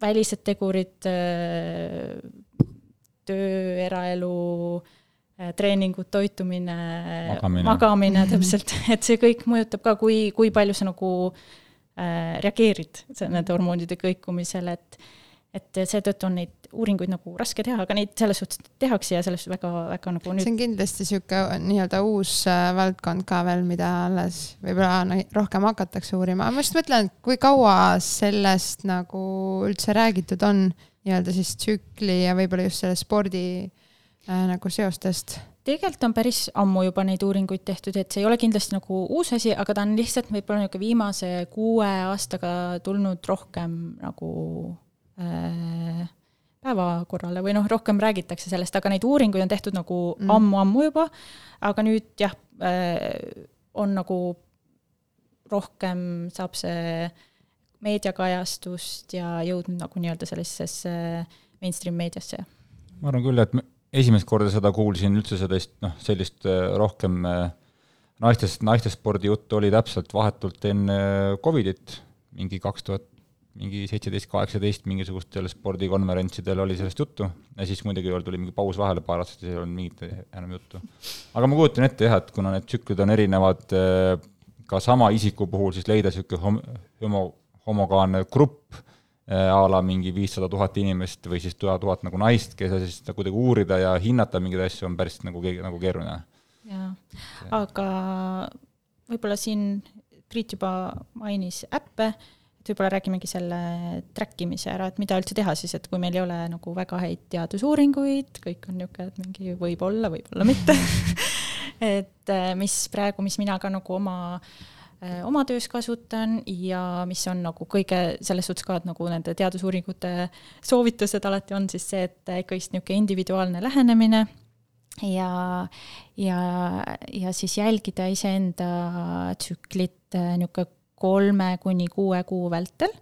välised tegurid, äh, töö, eraelu, äh, treeningud, toitumine, magamine, magamine täpselt, et see kõik mõjutab ka, kui, kui palju sa nagu äh, reageerid nende hormoonide kõikumisele, et et seetõttu on neid uuringuid nagu raske teha, aga neid selles suhtes tehakse ja selles väga, väga nagu nüüd. see on kindlasti sihuke nii-öelda uus äh, valdkond ka veel, mida alles võib-olla no, rohkem hakatakse uurima, ma just mõtlen, kui kaua sellest nagu üldse räägitud on nii-öelda siis tsükli ja võib-olla just selle spordi äh, nagu seostest tegelikult on päris ammu juba neid uuringuid tehtud, et see ei ole kindlasti nagu uus asi, aga ta on lihtsalt võib-olla niisugune viimase kuue aastaga tulnud rohkem nagu äh, päevakorrale või noh, rohkem räägitakse sellest, aga neid uuringuid on tehtud nagu mm. ammu-ammu juba, aga nüüd jah äh,, on nagu rohkem saab see meediakajastust ja jõudnud nagu nii-öelda sellisesse mainstream meediasse. ma arvan küll, et esimest korda seda kuulsin üldse sellist, noh, sellist äh, rohkem äh, naistest, naistesspordi juttu oli täpselt vahetult enne Covidit, mingi kaks tuhat, mingi seitseteist, kaheksateist mingisugustel spordikonverentsidel oli sellest juttu ja siis muidugi tuli mingi paus vahele paar aastat ja ei olnud mingit enam juttu. aga ma kujutan ette jah, et kuna need tsüklid on erinevad, äh, ka sama isiku puhul siis leida niisugune hom-, homo, homogaanne grupp, Äh, a la mingi viissada tuhat inimest või siis tuhat, tuhat nagu naist, keda siis kuidagi uurida ja hinnata mingeid asju on päris nagu, nagu keeruline. jaa, aga võib-olla siin Priit juba mainis äppe, et võib-olla räägimegi selle track imise ära, et mida üldse teha siis, et kui meil ei ole nagu väga häid teadusuuringuid, kõik on niisugune, et mingi võib-olla, võib-olla mitte et äh, mis praegu, mis mina ka nagu oma äh, oma töös kasutan ja mis on nagu kõige selles suhtes ka, et nagu nende teadusuuringute soovitused alati on siis see, et ikkagist niisugune individuaalne lähenemine ja, ja, ja siis jälgida iseenda tsüklit äh, niisugune kolme kuni kuue kuu vältel.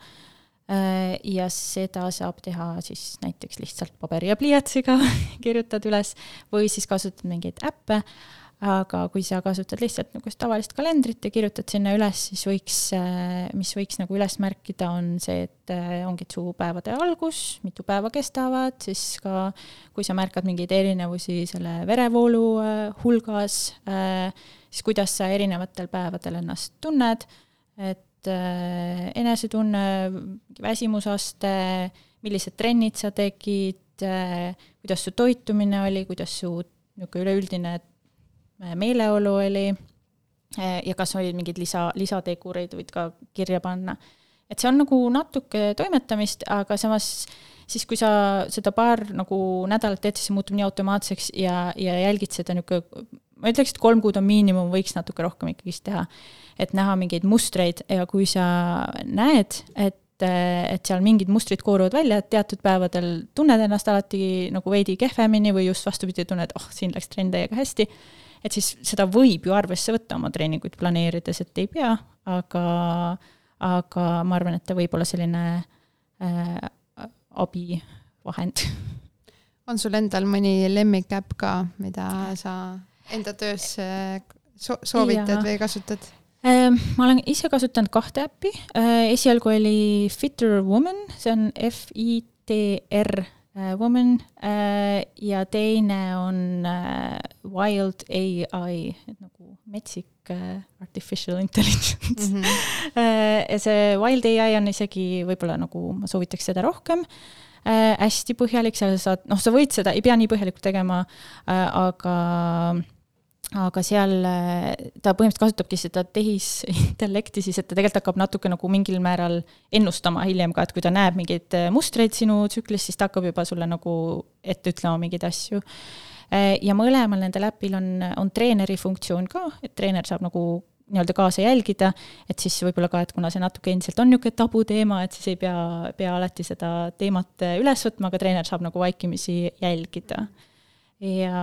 Äh, ja seda saab teha siis näiteks lihtsalt paberi ja pliiatsiga kirjutad üles või siis kasutad mingeid äppe. Aga kui sa kasutad lihtsalt niisugust tavalist kalendrit ja kirjutad sinna üles, siis võiks, äh, mis võiks nagu üles märkida, on see, et äh, ongi su päevade algus, mitu päeva kestavad, siis ka kui sa märkad mingeid erinevusi selle verevoolu hulgas, siis kuidas sa erinevatel päevadel ennast tunned, et enesetunne, väsimusaste, millised trennid sa tegid, kuidas su toitumine oli, kuidas su niisugune üleüldine meeleolu oli ja kas olid mingeid lisa, lisategureid võid ka kirja panna. et see on nagu natuke toimetamist, aga samas siis, kui sa seda paar nagu nädalat teed, siis see muutub nii automaatseks ja, ja jälgid seda niisugune, ma ütleks, et kolm kuud on miinimum, võiks natuke rohkem ikkagist teha. et näha mingeid mustreid ja kui sa näed, et et seal mingid mustrid kooruvad välja, et teatud päevadel tunned ennast alati nagu veidi kehvemini või just vastupidi, tunned, oh, siin läks trenn täiega hästi et siis seda võib ju arvesse võtta oma treeninguid planeerides, et ei pea, aga, aga ma arvan, et ta võib olla selline äh, abivahend. on sul endal mõni lemmikäpp ka, mida sa enda töös äh, so soovitad ja. või kasutad? Ähm, ma olen ise kasutanud kahte äppi, äh, esialgu oli Fitter Woman, see on F-I-T-R Äh, woman äh, ja teine on äh, Wild ai, et nagu metsik artificial intelligence mm. -hmm. ja see Wild ai on isegi võib-olla nagu ma soovitaks seda rohkem hästi põhjalik, seal saad, noh, sa võid seda, ei pea nii põhjalikult tegema, aga aga seal äh, ta põhimõtteliselt kasutabki seda tehisintellekti siis, et ta tegelikult hakkab natuke nagu mingil määral ennustama hiljem ka, et kui ta näeb mingeid äh, mustreid sinu tsüklis, siis ta hakkab juba sulle nagu ette ütlema mingeid asju. Äh, ja mõlemal nendel äpil on, on treeneri funktsioon ka, et treener saab nagu nii-öelda kaasa jälgida, et siis võib-olla ka, et kuna see natuke endiselt on niisugune tabuteema, et siis ei pea, pea alati seda teemat üles võtma, aga treener saab nagu vaikimisi jälgida ja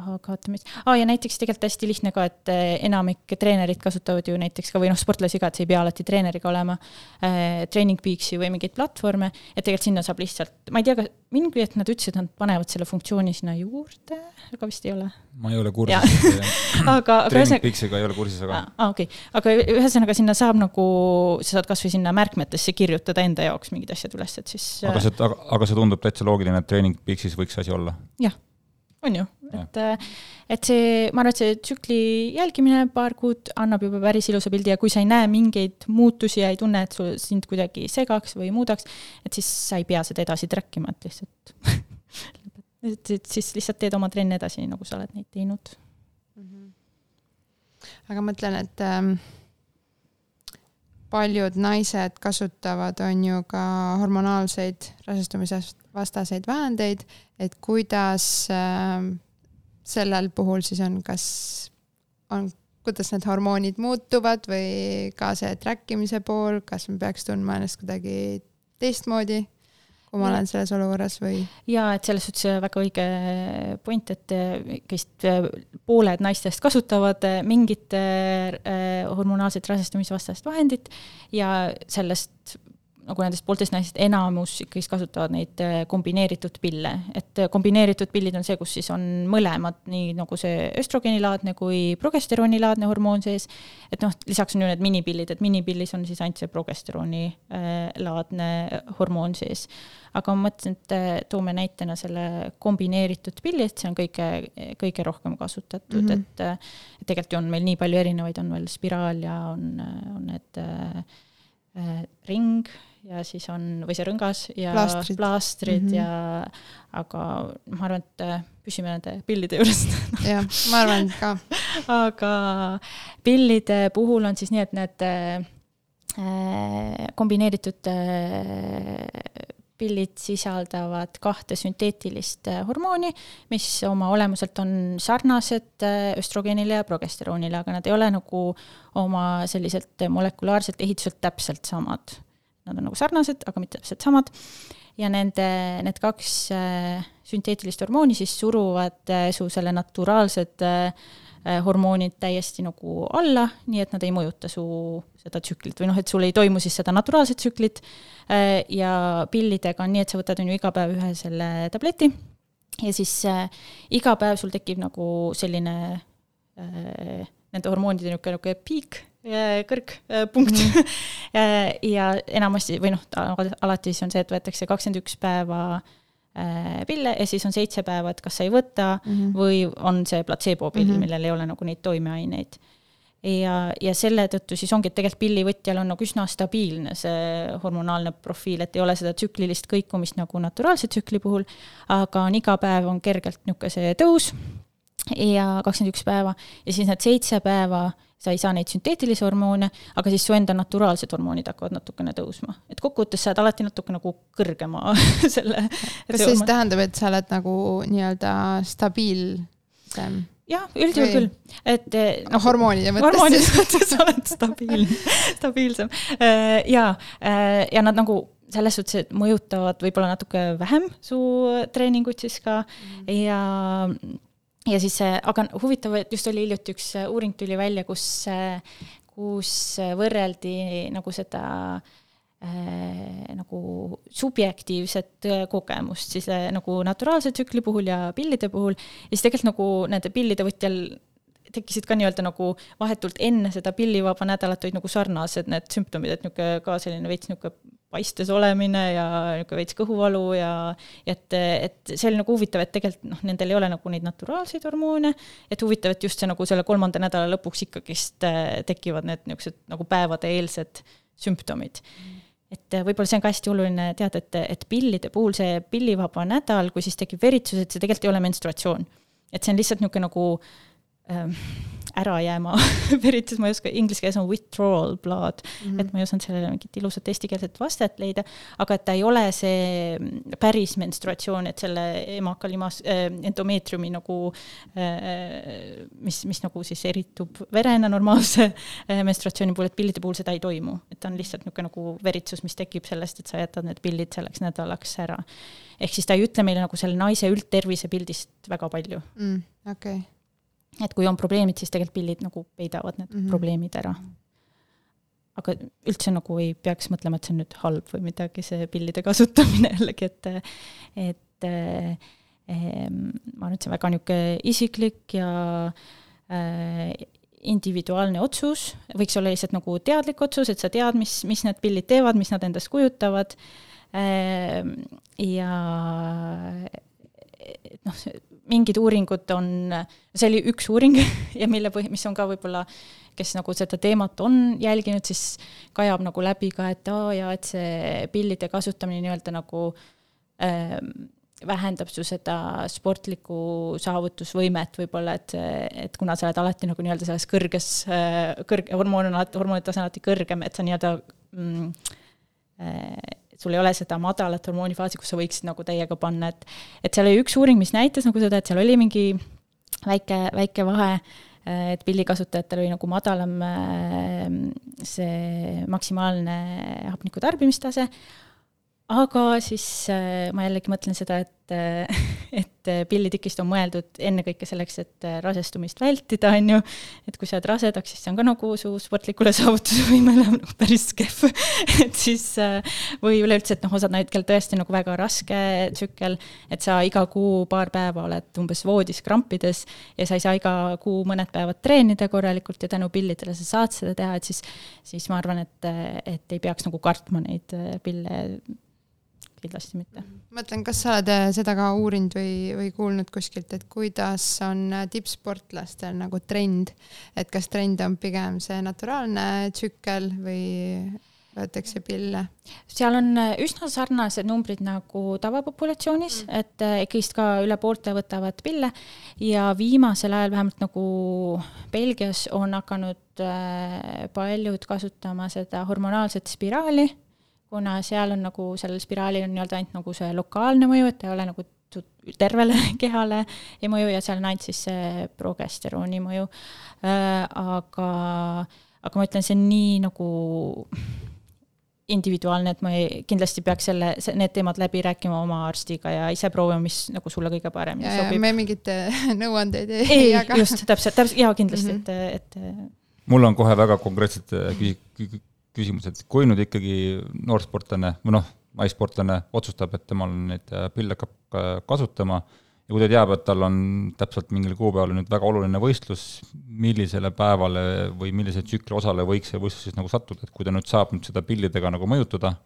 aga oota, mis ah,, ja näiteks tegelikult hästi lihtne ka, et eh, enamik treenerid kasutavad ju näiteks ka või noh, sportlasi ka, et sa ei pea alati treeneriga olema äh,, Training Peaksi või mingeid platvorme, et tegelikult sinna saab lihtsalt, ma ei tea, kas mingi hetk nad ütlesid, nad panevad selle funktsiooni sinna juurde, aga vist ei ole. ma ei ole kursis. aga, Training Peaksiga ei ole kursis, aga. aa, okei aga ühesõnaga sinna saab nagu, sa saad kasvõi sinna märkmetesse kirjutada enda jaoks mingid asjad üles, et siis. aga see, aga, aga see tundub täitsa loogiline, et Training Peaksis võiks see asi olla? jah on ju, et, et see, ma arvan, et see tsükli jälgimine paar kuud annab juba päris ilusa pildi ja kui sa ei näe mingeid muutusi ja ei tunne, et sul sind kuidagi segaks või muudaks, et siis sa ei pea seda edasi track ima, et lihtsalt et, et siis lihtsalt teed oma trenne edasi, nagu sa oled neid teinud mm. -hmm. aga ma mõtlen, et ähm, paljud naised kasutavad, on ju ka hormonaalseid rasestumisest vastaseid vahendeid, et kuidas äh, sellel puhul siis on, kas on, kuidas need hormoonid muutuvad või ka see track imise pool, kas me peaks tundma ennast kuidagi teistmoodi, kui ma olen selles olukorras või? jaa, et selles suhtes väga õige point, et vist pooled naistest kasutavad mingit hormonaalset rasestamisvastast vahendit ja sellest nagu nendest poolteist naisest enamus ikkagist kasutavad neid äh, kombineeritud pille, et äh, kombineeritud pillid on see, kus siis on mõlemad, nii nagu see östrogeenilaadne kui progesteroonilaadne hormoon sees. et noh, lisaks on ju need minipillid, et minipillis on siis ainult see progesteroonilaadne äh, hormoon sees. aga ma mõtlesin, et toome näitena selle kombineeritud pilli, et see on kõige, kõige rohkem kasutatud mm, -hmm. et tegelikult ju on meil nii palju erinevaid, on veel spiraal ja on, on need äh, ring ja siis on, või see rõngas ja plaastrid, plaastrid mm -hmm. ja aga ma arvan, et äh, püsime nende pillide juures. Jah, ma arvan ka. Aga pillide puhul on siis nii, et need äh, kombineeritud äh, pillid sisaldavad kahte sünteetilist äh, hormooni, mis oma olemuselt on sarnased äh, östrogeenile ja progesteroonile, aga nad ei ole nagu oma selliselt molekulaarselt ehituselt täpselt samad nad on nagu sarnased, aga mitte täpselt samad. ja nende, need kaks äh, sünteetilist hormooni siis suruvad su selle naturaalsed äh, hormoonid täiesti nagu alla, nii et nad ei mõjuta su seda tsüklit või noh, et sul ei toimu siis seda naturaalset tsüklit. ja pillidega on nii, et sa võtad on ju iga päev ühe selle tableti ja siis äh, iga päev sul tekib nagu selline äh, nende hormoonide niisugune, niisugune piik kõrgpunkt mm. ja enamasti või noh, alati siis on see, et võetakse kakskümmend üks päeva äh, pille ja siis on seitse päeva, et kas sa ei võta mm -hmm. või on see platseebopill mm, -hmm. millel ei ole nagu neid toimeaineid. ja, ja selle tõttu siis ongi, et tegelikult pillivõtjal on nagu üsna stabiilne see hormonaalne profiil, et ei ole seda tsüklilist kõikumist nagu naturaalse tsükli puhul, aga on iga päev on kergelt niisugune see tõus ja kakskümmend üks päeva ja siis need seitse päeva sa ei saa neid sünteetilisi hormoone, aga siis su enda naturaalsed hormoonid hakkavad natukene tõusma. et kokkuvõttes saad alati natuke nagu kõrgema selle. kas see siis tähendab, et sa oled nagu nii-öelda stabiilsem? jah, üldjuhul küll, et eh, noh, hormoonide mõttes. hormoonide mõttes oled stabiilne, stabiilsem äh, ja, äh, ja nad nagu selles suhtes, et mõjutavad võib-olla natuke vähem su treeninguid siis ka mm. ja ja siis, aga huvitav, et just oli hiljuti üks äh, uuring tuli välja, kus, äh, kus võrreldi nagu seda äh, nagu subjektiivset äh, kogemust siis äh, nagu naturaalse tsükli puhul ja pillide puhul. Ja siis tegelikult nagu nende pillide võtjal tekkisid ka nii-öelda nagu vahetult enne seda pillivaba nädalat olid nagu sarnased need sümptomid, et niisugune ka selline veits niisugune paistes olemine ja niisugune veits kõhuvalu ja et, et see oli nagu huvitav, et tegelikult noh, nendel ei ole nagu neid naturaalseid hormoone, et huvitav, et just see nagu selle kolmanda nädala lõpuks ikkagist äh, tekivad need niisugused nagu päevadeeelsed sümptomid et äh, võib-olla see on ka hästi oluline teada, et, et pillide puhul see pillivaba nädal, kui siis tekib veritsus, et see tegelikult ei ole menstruatsioon. et see on lihtsalt niisugune nagu ähm, ära jääma veritus, ma ei oska, inglise keeles on withdrawal blood mm, -hmm. et ma ei osanud sellele mingit ilusat eestikeelset vastet leida, aga et ta ei ole see päris menstruatsioon, et selle emakalimas äh,, endomeetriumi nagu äh,, mis, mis nagu siis eritub verena normaalse äh, menstruatsiooni puhul, et pillide puhul seda ei toimu. et ta on lihtsalt niisugune nagu veritsus, mis tekib sellest, et sa jätad need pillid selleks nädalaks ära. ehk siis ta ei ütle meile nagu selle naise üldtervise pildist väga palju mm,. okei okay et kui on probleemid, siis tegelikult pillid nagu peidavad need mm -hmm. probleemid ära. aga üldse nagu ei peaks mõtlema, et see on nüüd halb või midagi, see pillide kasutamine jällegi, et, et eh, ma arvan, et see on väga niisugune isiklik ja eh, individuaalne otsus, võiks olla lihtsalt nagu teadlik otsus, et sa tead, mis, mis need pillid teevad, mis nad endast kujutavad eh,. ja et noh, mingid uuringud on, see oli üks uuring ja mille põhi, mis on ka võib-olla, kes nagu seda teemat on jälginud, siis kajab nagu läbi ka, et aa jaa, et see pillide kasutamine nii-öelda nagu äh, vähendab su seda sportlikku saavutusvõimet võib-olla, et, et kuna sa oled alati nagu nii-öelda selles kõrges, äh, kõrge, hormoon on alati, hormoonide tase on alati kõrgem, et sa nii-öelda mm, äh, sul ei ole seda madalat hormoonifaasi, kus sa võiksid nagu täiega panna, et et seal oli üks uuring, mis näitas nagu seda, et seal oli mingi väike, väike vahe, et pillikasutajatel oli nagu madalam see maksimaalne hapniku tarbimistase, aga siis äh, ma jällegi mõtlen seda, et, äh, et pillitikist on mõeldud ennekõike selleks, et äh, rasestumist vältida, on ju, et kui sa jääd rasedaks, siis see on ka nagu su sportlikule saavutusvõimele nagu päris kehv. Et siis või üleüldse, et noh, osad kel tõesti nagu väga raske tsükkel, et sa iga kuu paar päeva oled umbes voodis krampides ja sa ei saa iga kuu mõned päevad treenida korralikult ja tänu pillidele sa saad seda teha, et siis, siis ma arvan, et, et ei peaks nagu kartma neid pille kindlasti mitte. mõtlen, kas sa oled äh, seda ka uurinud või, või kuulnud kuskilt, et kuidas on äh, tippsportlastel nagu trend, et kas trend on pigem see naturaalne tsükkel või võetakse pille? seal on äh, üsna sarnased numbrid nagu tavapopulatsioonis mm., et ikkagist ka üle poolte võtavad pille ja viimasel ajal vähemalt nagu Belgias on hakanud paljud kasutama seda hormonaalset spiraali kuna seal on nagu, sellel spiraalil on nii-öelda ainult nagu see lokaalne mõju, et ei ole nagu tervele kehale ei mõju ja seal on ainult siis see progesterooni mõju äh,. aga, aga ma ütlen, see on nii nagu individuaalne, et ma ei, kindlasti peaks selle, need teemad läbi rääkima oma arstiga ja ise proovima, mis nagu sulle kõige paremini ja, sobib. me mingeid nõuandeid ei, ei jaga. just, täpselt, täpselt, jaa, kindlasti mm, -hmm. et, et mul on kohe väga konkreetsed küsimus, et kui nüüd ikkagi noorsportlane või noh, naissportlane otsustab, et temal neid äh, pille hakkab kasutama ja kui ta teab, et tal on täpselt mingil kuupäeval nüüd väga oluline võistlus, millisele päevale või millise tsükli osale võiks see võistlus siis nagu sattuda, et kui ta nüüd saab nüüd seda pillidega nagu mõjutada,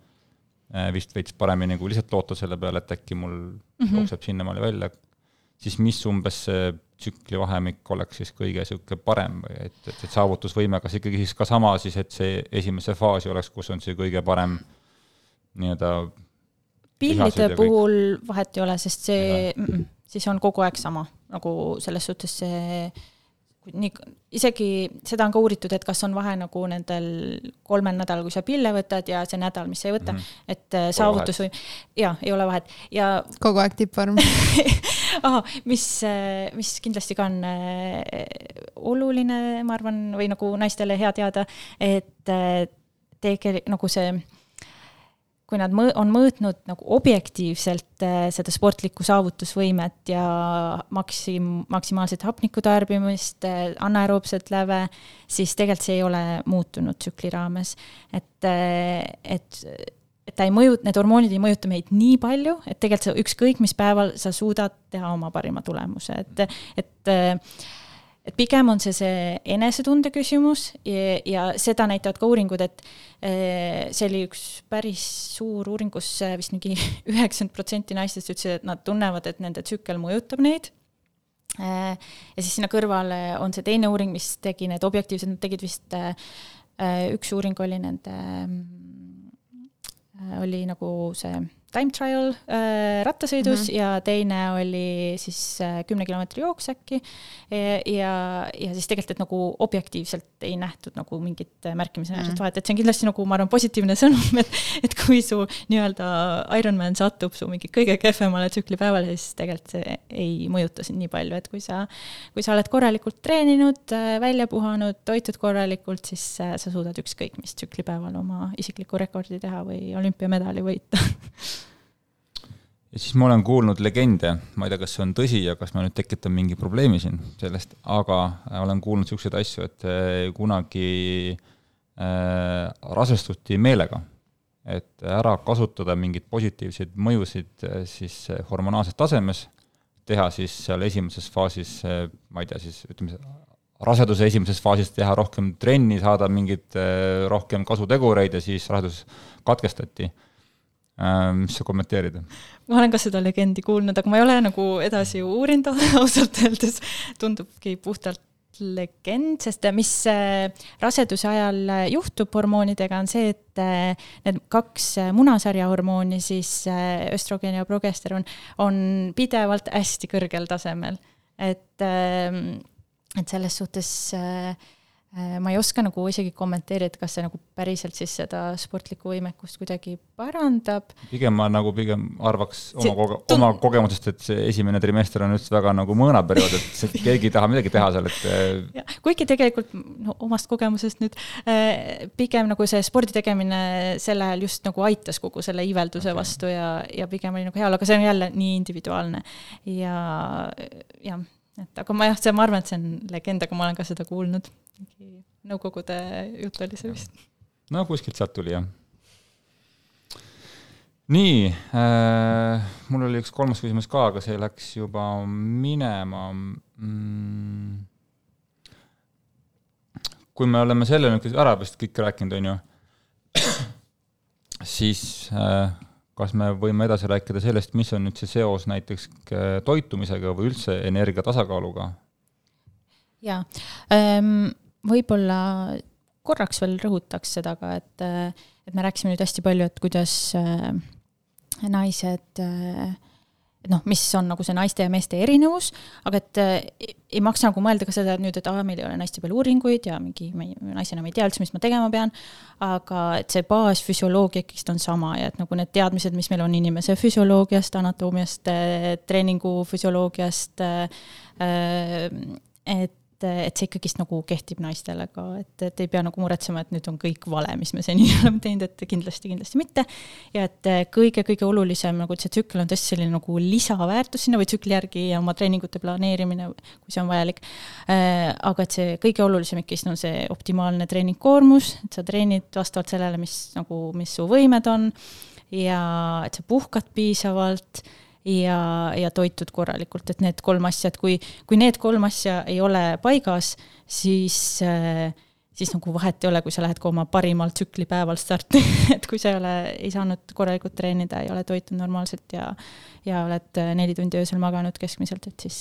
äh, vist veits paremini kui lihtsalt loota selle peale, et äkki mul mm -hmm. jookseb sinnamaale välja, siis mis umbes see tsükli vahemik oleks siis kõige niisugune parem või et, et, et saavutusvõime, kas ikkagi siis ka sama siis, et see esimese faasi oleks, kus on see kõige parem nii-öelda pillide puhul vahet ei ole, sest see, siis on kogu aeg sama, nagu selles suhtes see nii, isegi seda on ka uuritud, et kas on vahe nagu nendel kolmel nädalal, kui sa pille võtad ja see nädal, mis sa ei võta. Mm, -hmm. et äh, saavutus või, jaa, ei ole vahet. Ja kogu aeg tippvorm. Ahah, mis, äh, mis kindlasti ka on äh, oluline, ma arvan, või nagu naistele hea teada, et tegelikult nagu see kui nad mõ-, on mõõtnud nagu objektiivselt äh, seda sportlikku saavutusvõimet ja maksim-, maksimaalset hapniku tarbimist, äh, anaeroobset läve, siis tegelikult see ei ole muutunud tsükli raames. et, äh, et, et ta ei mõju, need hormoonid ei mõjuta meid nii palju, et tegelikult sa ükskõik mis päeval sa suudad teha oma parima tulemuse, et, et et pigem on see see enesetunde küsimus ja, ja seda näitavad ka uuringud, et eh, see oli üks päris suur uuring, kus vist mingi üheksakümmend protsenti naistest ütlesid, et nad tunnevad, et nende tsükkel mõjutab neid. Eh, ja siis sinna kõrvale on see teine uuring, mis tegi need objektiivsed, nad tegid vist, eh, üks uuring oli nende, oli nagu see time trial äh, rattasõidus mm -hmm. ja teine oli siis äh, kümne kilomeetri jooks äkki. ja, ja siis tegelikult, et nagu objektiivselt ei nähtud nagu mingit märkimisväärset mm -hmm. vahet, et see on kindlasti nagu ma arvan, positiivne sõnum, et, et kui su nii-öelda Ironman satub su mingi kõige kehvemale tsüklipäevale, siis tegelikult see ei mõjuta sind nii palju, et kui sa, kui sa oled korralikult treeninud, äh, välja puhanud, toitud korralikult, siis äh, sa suudad ükskõik mis tsüklipäeval oma isikliku rekordi teha või olümpiamedali võita ja siis ma olen kuulnud legende, ma ei tea, kas see on tõsi ja kas ma nüüd tekitan mingi probleemi siin sellest, aga äh, olen kuulnud niisuguseid asju, et äh, kunagi äh, rasestuti meelega, et ära kasutada mingeid positiivseid mõjusid äh, siis hormonaalses tasemes, teha siis seal esimeses faasis, ma ei tea, siis ütleme, raseduse esimeses faasis teha rohkem trenni, saada mingeid rohkem kasutegureid ja siis rasedus katkestati. Äh, mis sa kommenteerid? ma olen ka seda legendi kuulnud, aga ma ei ole nagu edasi uurinud ausalt öeldes, tundubki puhtalt legend, sest mis äh, raseduse ajal juhtub hormoonidega, on see, et äh, need kaks munasarja hormooni, siis östrogen ja progesteron, on pidevalt hästi kõrgel tasemel. et, ähm, et selles suhtes Äh, ma ei oska nagu isegi kommenteerida, kas see nagu päriselt siis seda sportlikku võimekust kuidagi parandab. pigem ma nagu pigem arvaks oma see, koge-, oma kogemusest, et see esimene trimester on üldse väga nagu mõõnaperiood, et keegi ei taha midagi teha seal, et äh, kuigi tegelikult no omast kogemusest nüüd äh, pigem nagu see spordi tegemine sel ajal just nagu aitas kogu selle iivelduse okay. vastu ja, ja pigem oli nagu hea olla, aga see on jälle nii individuaalne ja jah et aga ma jah, see, ma arvan, et see on legend, aga ma olen ka seda kuulnud. mingi Nõukogude jutt oli see vist. no kuskilt sealt tuli, jah. nii äh,, mul oli üks kolmas küsimus ka, aga see läks juba minema mm.. kui me oleme selle nüüd ära vist kõik rääkinud, on ju, siis äh, kas me võime edasi rääkida sellest, mis on nüüd see seos näiteks äh, toitumisega või üldse energia tasakaaluga? jaa, ähm, võib-olla korraks veel rõhutaks seda ka, et, äh, et me rääkisime nüüd hästi palju, et kuidas äh, naised et noh, mis on nagu see naiste ja meeste erinevus, aga et ei, ei maksa nagu mõelda ka seda, et nüüd, et aa, meil ei ole naiste peal uuringuid ja mingi, ma ei, naisena ma ei tea üldse, mis ma tegema pean, aga et see baasfüsioloogia ikkagist on sama ja et nagu need teadmised, mis meil on inimese füsioloogiast, anatoomiast, treeningu füsioloogiast, et et, et see ikkagist nagu kehtib naistele ka, et, et ei pea nagu muretsema, et nüüd on kõik vale, mis me seni oleme teinud, et kindlasti, kindlasti mitte. ja et kõige-kõige olulisem nagu see tsükkel on tõesti selline nagu lisaväärtus sinna või tsükli järgi ja oma treeningute planeerimine, kui see on vajalik. Äh, aga et see kõige olulisem ikkagist on see optimaalne treeningkoormus, et sa treenid vastavalt sellele, mis nagu, mis su võimed on ja et sa puhkad piisavalt ja, ja toitud korralikult, et need kolm asja, et kui, kui need kolm asja ei ole paigas, siis äh, siis nagu vahet ei ole, kui sa lähed ka oma parimal tsüklipäeval starti. Et kui sa ei ole, ei saanud korralikult treenida, ei ole toitunud normaalselt ja ja oled äh, neli tundi öösel maganud keskmiselt, et siis,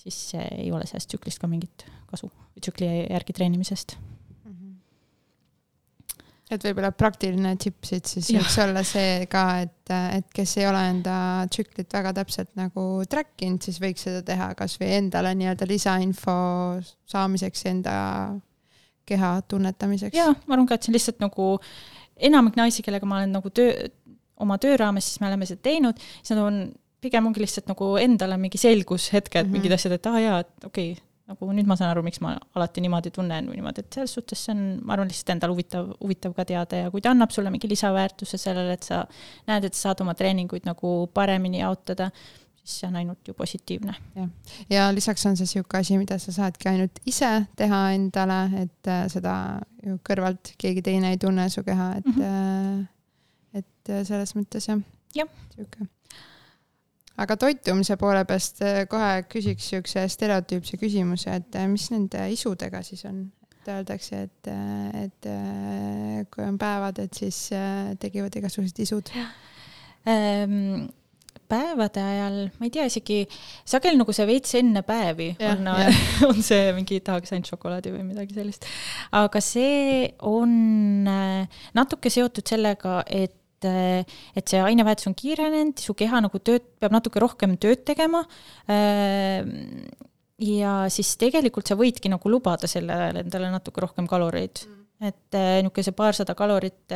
siis ei ole sellest tsüklist ka mingit kasu, tsükli järgi treenimisest et võib-olla praktiline tipp siit siis ja. võiks olla see ka, et, et kes ei ole enda tsüklit väga täpselt nagu track inud, siis võiks seda teha kasvõi endale nii-öelda lisainfo saamiseks, enda keha tunnetamiseks. jaa, ma arvan ka, et see on lihtsalt nagu enamik naisi, kellega ma olen nagu töö, oma töö raames, siis me oleme seda teinud, siis nad on, pigem ongi lihtsalt nagu endale mingi selgushetked mm, -hmm. mingid asjad, et aa ah, jaa, et okei okay, nagu nüüd ma saan aru, miks ma alati niimoodi tunnen või niimoodi, et selles suhtes see on, ma arvan, lihtsalt endal huvitav, huvitav ka teada ja kui ta annab sulle mingi lisaväärtuse sellele, et sa näed, et sa saad oma treeninguid nagu paremini jaotada, siis see on ainult ju positiivne. jah, ja lisaks on see niisugune asi, mida sa saadki ainult ise teha endale, et äh, seda ju kõrvalt keegi teine ei tunne su keha, et mm, -hmm. et äh, selles mõttes jah. jah. niisugune aga toitumise poole pealt eh, kohe küsiks siukse stereotüüpse küsimuse, et eh, mis nende isudega siis on? et öeldakse, et, eh, et kui on päevad, et siis tekivad igasugused isud ähm päevade ajal, ma ei tea isegi, sageli nagu see veits enne päevi ja, on, on see mingi tahaks ainult šokolaadi või midagi sellist. aga see on natuke seotud sellega, et et, et see ainevahetus on kiirenenud, su keha nagu tööd, peab natuke rohkem tööd tegema. ja siis tegelikult sa võidki nagu lubada selle ajal endale natuke rohkem kaloreid. Mm. Et niisugune see paarsada kalorit,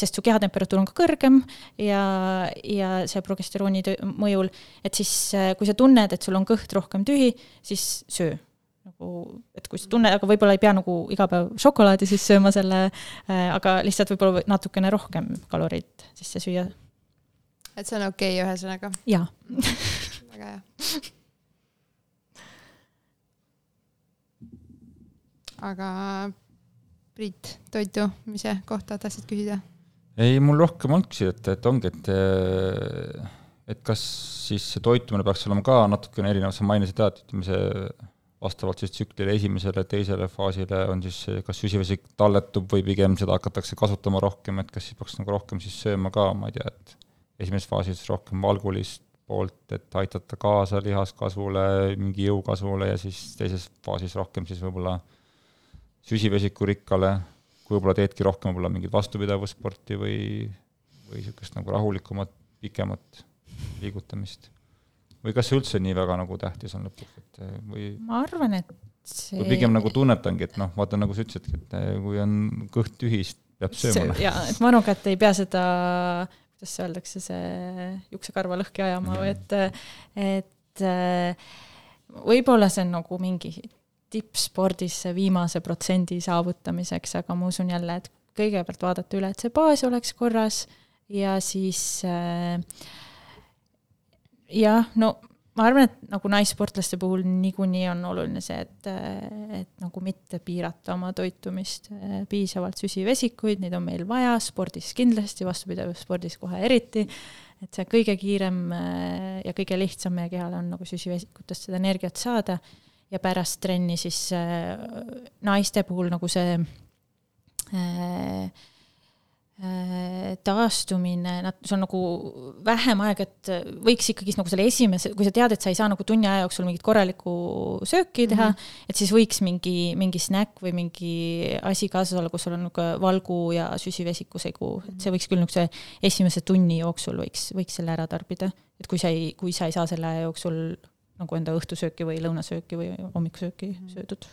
sest su kehatemperatuur on ka kõrgem ja, ja see progesterooni mõjul, et siis kui sa tunned, et sul on kõht rohkem tühi, siis söö nagu, et kui sa tunned, aga võib-olla ei pea nagu iga päev šokolaadi siis sööma selle äh,, aga lihtsalt võib-olla natukene rohkem kaloreid sisse süüa. et see on okei okay, ühesõnaga? jaa väga hea. aga Priit, toitumise kohta tahtsid küsida? ei, mul rohkem olnud küsida, et, et ongi, et et kas siis see toitumine peaks olema ka natukene erinev, sa mainisid jah, et ütleme see vastavalt siis tsüklile esimesele, teisele faasile on siis kas süsivesik talletub või pigem seda hakatakse kasutama rohkem, et kas siis peaks nagu rohkem siis sööma ka, ma ei tea, et esimeses faasis rohkem valgulist poolt, et aidata kaasa lihaskasvule, mingi jõukasvule ja siis teises faasis rohkem siis võib-olla süsivesikurikkale, kui võib-olla teedki rohkem võib-olla mingit vastupidavussporti või, või niisugust nagu rahulikumat, pikemat liigutamist või kas see üldse nii väga nagu tähtis on lõpuks, et või? ma arvan, et see või pigem nagu tunnetangi, et noh, vaata nagu sa ütlesidki, et eh, kui on kõht tühi, siis peab sööma. jaa, et ma arvan ka, et ei pea seda, kuidas öeldakse, see juuksekarva lõhki ajama või et, et äh, võib-olla see on nagu mingi tippspordis see viimase protsendi saavutamiseks, aga ma usun jälle, et kõigepealt vaadata üle, et see baas oleks korras ja siis äh, jah, no ma arvan, et nagu naissportlaste puhul niikuinii on oluline see, et, et nagu mitte piirata oma toitumist, piisavalt süsivesikuid, neid on meil vaja, spordis kindlasti, vastupidavusspordis kohe eriti, et see kõige kiirem ja kõige lihtsam meie kehale on nagu süsivesikutest seda energiat saada ja pärast trenni siis naiste puhul nagu see Äh, taastumine, nad, see on nagu vähem aega, et võiks ikkagist nagu selle esimese, kui sa tead, et sa ei saa nagu tunni aja jooksul mingit korralikku sööki teha mm, -hmm. et siis võiks mingi, mingi snäkk või mingi asi kaasas olla, kus sul on nagu valgu ja süsivesiku segu, et see võiks küll niisuguse esimese tunni jooksul võiks, võiks selle ära tarbida. et kui sa ei, kui sa ei saa selle aja jooksul nagu enda õhtusööki või lõunasööki või hommikusööki söödud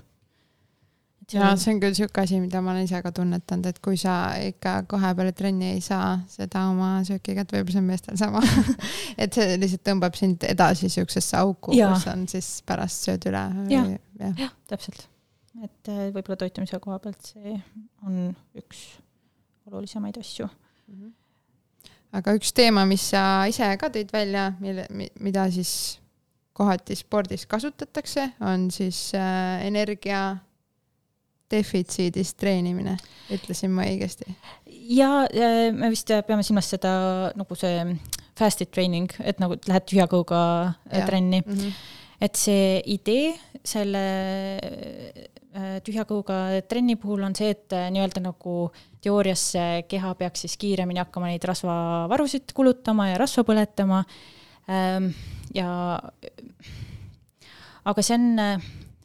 ja see on küll sihuke asi, mida ma olen ise ka tunnetanud, et kui sa ikka kohe peale trenni ei saa seda oma sööki kätte, võib-olla see on meestel sama et see lihtsalt tõmbab sind edasi siuksesse auku, kus on siis pärast sööd üle. jah ja. ja, täpselt. et äh, võib-olla toitumise koha pealt see on üks olulisemaid asju mm. -hmm. aga üks teema, mis sa ise ka tõid välja, mille, mida siis kohati spordis kasutatakse, on siis äh, energia defitsiidis treenimine, ütlesin ma õigesti? ja me vist peame silmas seda nagu see fasted training, et nagu lähed tühja kõhuga äh, trenni mm. -hmm. et see idee selle äh, tühja kõhuga trenni puhul on see, et äh, nii-öelda nagu teoorias keha peaks siis kiiremini hakkama neid rasvavarusid kulutama ja rasva põletama. Ähm, ja aga see on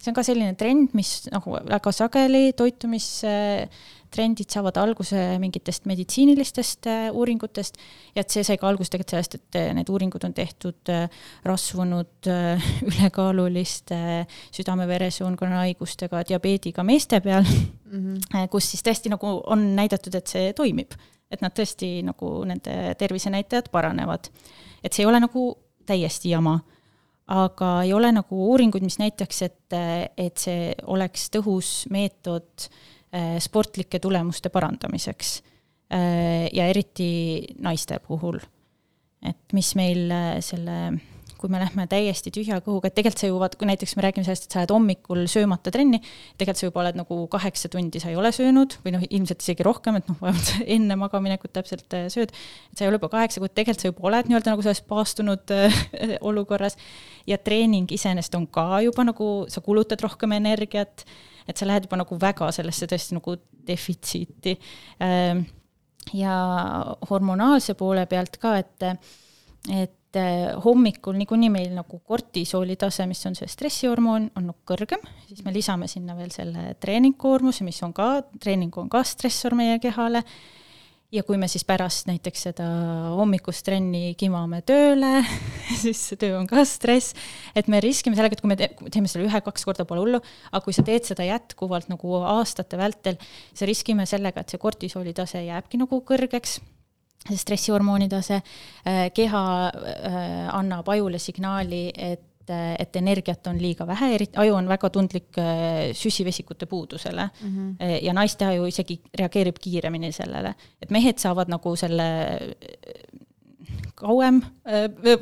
see on ka selline trend, mis nagu väga sageli toitumistrendid saavad alguse mingitest meditsiinilistest äh, uuringutest ja et see sai ka alguse tegelikult sellest, et äh, need uuringud on tehtud äh, rasvunud, ülekaaluliste, südame-veresoonkonna haigustega, diabeediga meeste peal mm, -hmm. kus siis tõesti nagu on näidatud, et see toimib. et nad tõesti nagu nende tervisenäitajad paranevad. et see ei ole nagu täiesti jama aga ei ole nagu uuringuid, mis näitaks, et, et see oleks tõhus meetod äh, sportlike tulemuste parandamiseks. Äh, ja eriti naiste puhul. et mis meil äh, selle kui me lähme täiesti tühja kõhuga, et tegelikult sa ju vaat, kui näiteks me räägime sellest, et sa lähed hommikul söömata trenni, tegelikult sa juba oled nagu kaheksa tundi sa ei ole söönud või noh, ilmselt isegi rohkem, et noh, vähemalt enne magaminekut täpselt äh, sööd, et sa ei ole juba kaheksa kuud, tegelikult sa juba oled nii-öelda nagu selles paastunud äh, olukorras. Ja treening iseenesest on ka juba nagu, sa kulutad rohkem energiat, et sa lähed juba nagu väga sellesse tõesti nagu defitsiiti. Ähm, ja hormonaalse poole pealt ka, et, et et eh, hommikul niikuinii meil nagu kortisooli tase, mis on see stressihormoon, on nagu kõrgem, siis me lisame sinna veel selle treeningkoormuse, mis on ka, treening on ka stressor meie kehale, ja kui me siis pärast näiteks seda hommikust trenni kimame tööle, siis see töö on ka stress, et me riskime sellega, et kui me teeme selle ühe-kaks korda, pole hullu, aga kui sa teed seda jätkuvalt nagu aastate vältel, siis riskime sellega, et see kortisooli tase jääbki nagu kõrgeks stressihormooni tase, äh, keha äh, annab ajule signaali, et äh, et energiat on liiga vähe, eriti aju on väga tundlik süsivesikute puudusele mm. -hmm. ja naiste aju isegi reageerib kiiremini sellele, et mehed saavad nagu selle kauem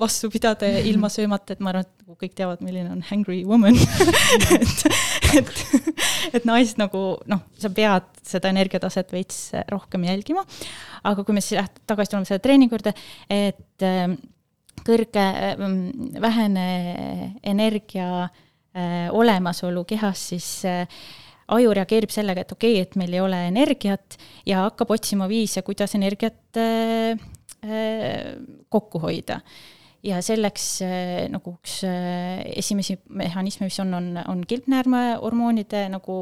vastu pidada ilma söömata, et ma arvan, et kõik teavad, milline on hangry woman. Et, et, et naist nagu noh, sa pead seda energiataset veits rohkem jälgima. Aga kui me siis tagasi tuleme selle treeningu juurde, et ähm, kõrge, ähm, vähene energia äh, olemasolu kehas, siis äh, aju reageerib sellega, et okei okay,, et meil ei ole energiat ja hakkab otsima viise, kuidas energiat äh, kokku hoida ja selleks äh, nagu üks äh, esimesi mehhanisme, mis on, on, on kilpnäärmehormoonide nagu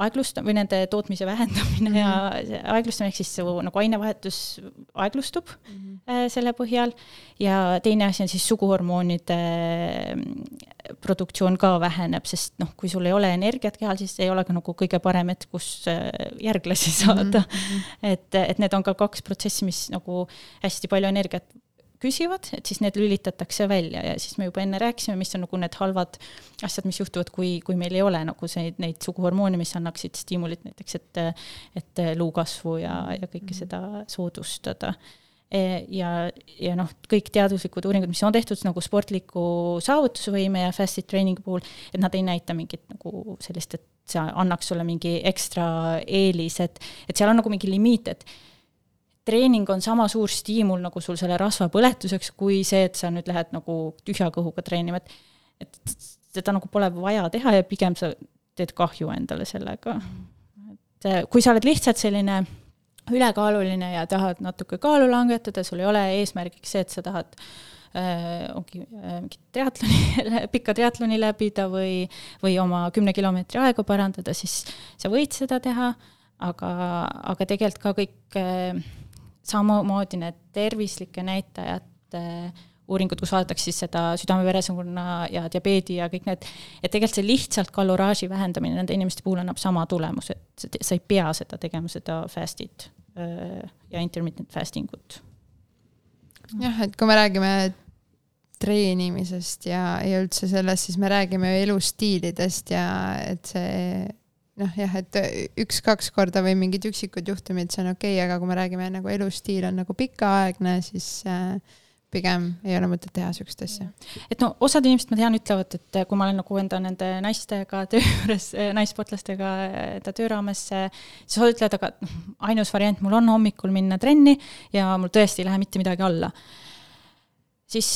aeglust- või nende tootmise vähendamine mm -hmm. ja mhm. aeglustamine, ehk siis nagu ainevahetus aeglustub mm -hmm. selle põhjal. ja teine asi on siis suguhormoonide produktsioon ka väheneb, sest noh, kui sul ei ole energiat kehal, siis ei ole ka nagu kõige parem hetk, kus järglasi saada mm. -hmm. et, et need on ka kaks protsessi, mis nagu hästi palju energiat küsivad, et siis need lülitatakse välja ja siis me juba enne rääkisime, mis on nagu need halvad asjad, mis juhtuvad, kui, kui meil ei ole nagu see, neid suguhormoone, mis annaksid stiimulit näiteks, et, et luukasvu ja, ja kõike seda soodustada. E, ja, ja noh, kõik teaduslikud uuringud, mis on tehtud nagu sportliku saavutusvõime ja fasted training puhul, et nad ei näita mingit nagu sellist, et see annaks sulle mingi ekstra eelis, et, et seal on nagu mingi limiit, et treening on sama suur stiimul nagu sul selle rasva põletuseks, kui see, et sa nüüd lähed nagu tühja kõhuga treenima, et et seda nagu pole vaja teha ja pigem sa teed kahju endale sellega. et eh, kui sa oled lihtsalt selline ülekaaluline ja tahad natuke kaalu langetada, sul ei ole eesmärgiks see, et sa tahad äh, ongi äh, mingit triatloni, pikka triatloni läbida või, või oma kümne kilomeetri aega parandada, siis sa võid seda teha, aga, aga tegelikult ka kõik äh, samamoodi need tervislike näitajate uuringud, kus vaadatakse siis seda südame-veresoonkonna ja diabeedi ja kõik need, et tegelikult see lihtsalt kaloraaži vähendamine nende inimeste puhul annab sama tulemuse, et sa ei pea seda tegema, seda fast'it ja intermittent fasting ut. jah, et kui me räägime treenimisest ja, ja üldse sellest, siis me räägime ju elustiilidest ja et see noh, jah, et üks-kaks korda või mingid üksikud juhtumid, see on okei okay,, aga kui me räägime nagu elustiil on nagu pikaaegne, siis äh, pigem ei ole mõtet teha niisugust asja. et no osad inimesed, ma tean, ütlevad, et kui ma olen nagu enda nende naistega töö juures, naissportlastega enda töö raames, siis nad ütlevad, aga noh, ainus variant mul on hommikul minna trenni ja mul tõesti ei lähe mitte midagi alla. siis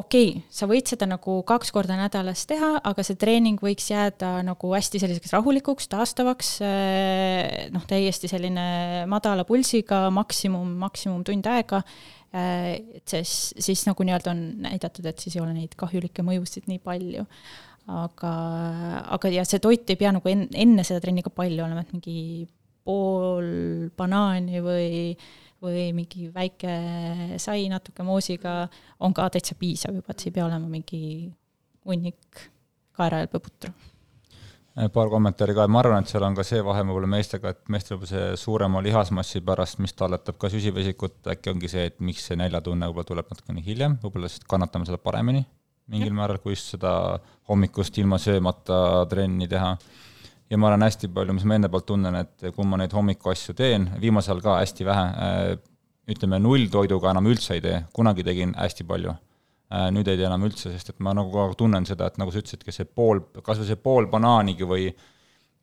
okei okay,, sa võid seda nagu kaks korda nädalas teha, aga see treening võiks jääda nagu hästi selliseks rahulikuks, taastavaks, eh, noh, täiesti selline madala pulsiga, maksimum, maksimum tund aega. Eh, et siis, siis nagu nii-öelda on näidatud, et siis ei ole neid kahjulikke mõjusid nii palju. aga, aga ja see toit ei pea nagu enne, enne seda trenni ka palju olema, et mingi pool banaani või või mingi väike sai natuke moosiga on ka täitsa piisav juba, et see ei pea olema mingi hunnik kaerahelbe putru. Äh, paar kommentaari ka, ma arvan, et seal on ka see vahe võib-olla meestega, et meestel võib-olla see suurema lihasmassi pärast, mis talletab ka süsivesikut, äkki ongi see, et miks see näljatunne võib-olla tuleb natukene hiljem, võib-olla lihtsalt kannatame seda paremini mingil määral, kui just seda hommikust ilma söömata trenni teha ja ma olen hästi palju, mis ma enda poolt tunnen, et kui ma neid hommikuasju teen, viimasel ajal ka hästi vähe, äh, ütleme nulltoiduga enam üldse ei tee, kunagi tegin hästi palju. Äh, nüüd ei tee enam üldse, sest et ma nagu kogu aeg tunnen seda, et nagu sa ütlesidki, see pool, kas või see pool banaanigi või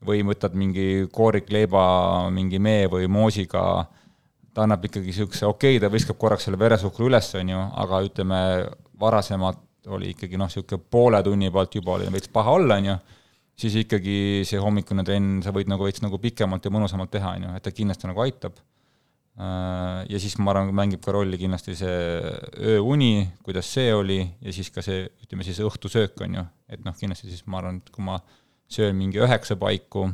või võtad mingi koorik leiba mingi mee või moosiga, ta annab ikkagi niisuguse, okei okay,, ta viskab korraks selle veresuhkru üles, on ju, aga ütleme, varasemalt oli ikkagi noh, niisugune poole tunni pealt juba oli veits paha olla, on ju siis ikkagi see hommikune trenn, sa võid nagu veits nagu pikemalt ja mõnusamalt teha, on ju, et ta kindlasti nagu aitab. Äh, ja siis ma arvan, mängib ka rolli kindlasti see ööuni, kuidas see oli, ja siis ka see, ütleme siis õhtusöök, on ju, et noh, kindlasti siis ma arvan, et kui ma söön mingi üheksa paiku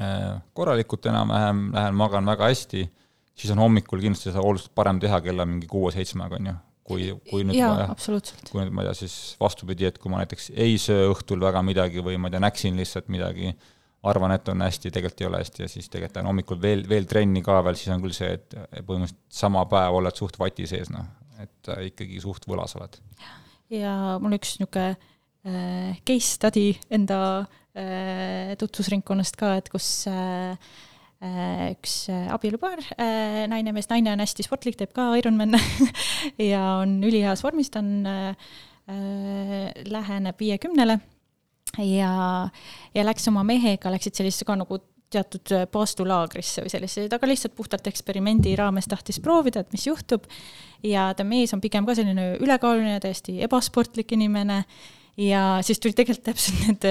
äh, korralikult enam-vähem, lähen magan väga hästi, siis on hommikul kindlasti seda oluliselt parem teha kella mingi kuue-seitsmega, on ju kui, kui nüüd jaa, absoluutselt. kui nüüd ma ei tea, siis vastupidi, et kui ma näiteks ei söö õhtul väga midagi või ma ei tea, näksin lihtsalt midagi, arvan, et on hästi, tegelikult ei ole hästi ja siis tegelikult on hommikul veel, veel trenni ka veel, siis on küll see, et põhimõtteliselt sama päev oled suht vati sees, noh, et äh, ikkagi suht võlas oled. ja mul üks niisugune äh, case study enda äh, tutvusringkonnast ka, et kus Äh, üks äh, abielupaar, äh, naine, mees, naine on hästi sportlik, teeb ka Ironman'e ja on üliheas vormis, ta on äh,, läheneb viiekümnele. Ja, ja läks oma mehega, läksid sellisesse ka nagu teatud paastulaagrisse või sellisesse, aga lihtsalt puhtalt eksperimendi raames tahtis proovida, et mis juhtub. ja ta mees on pigem ka selline ülekaaluline, täiesti ebasportlik inimene. Ja siis tuli tegelikult täpselt need,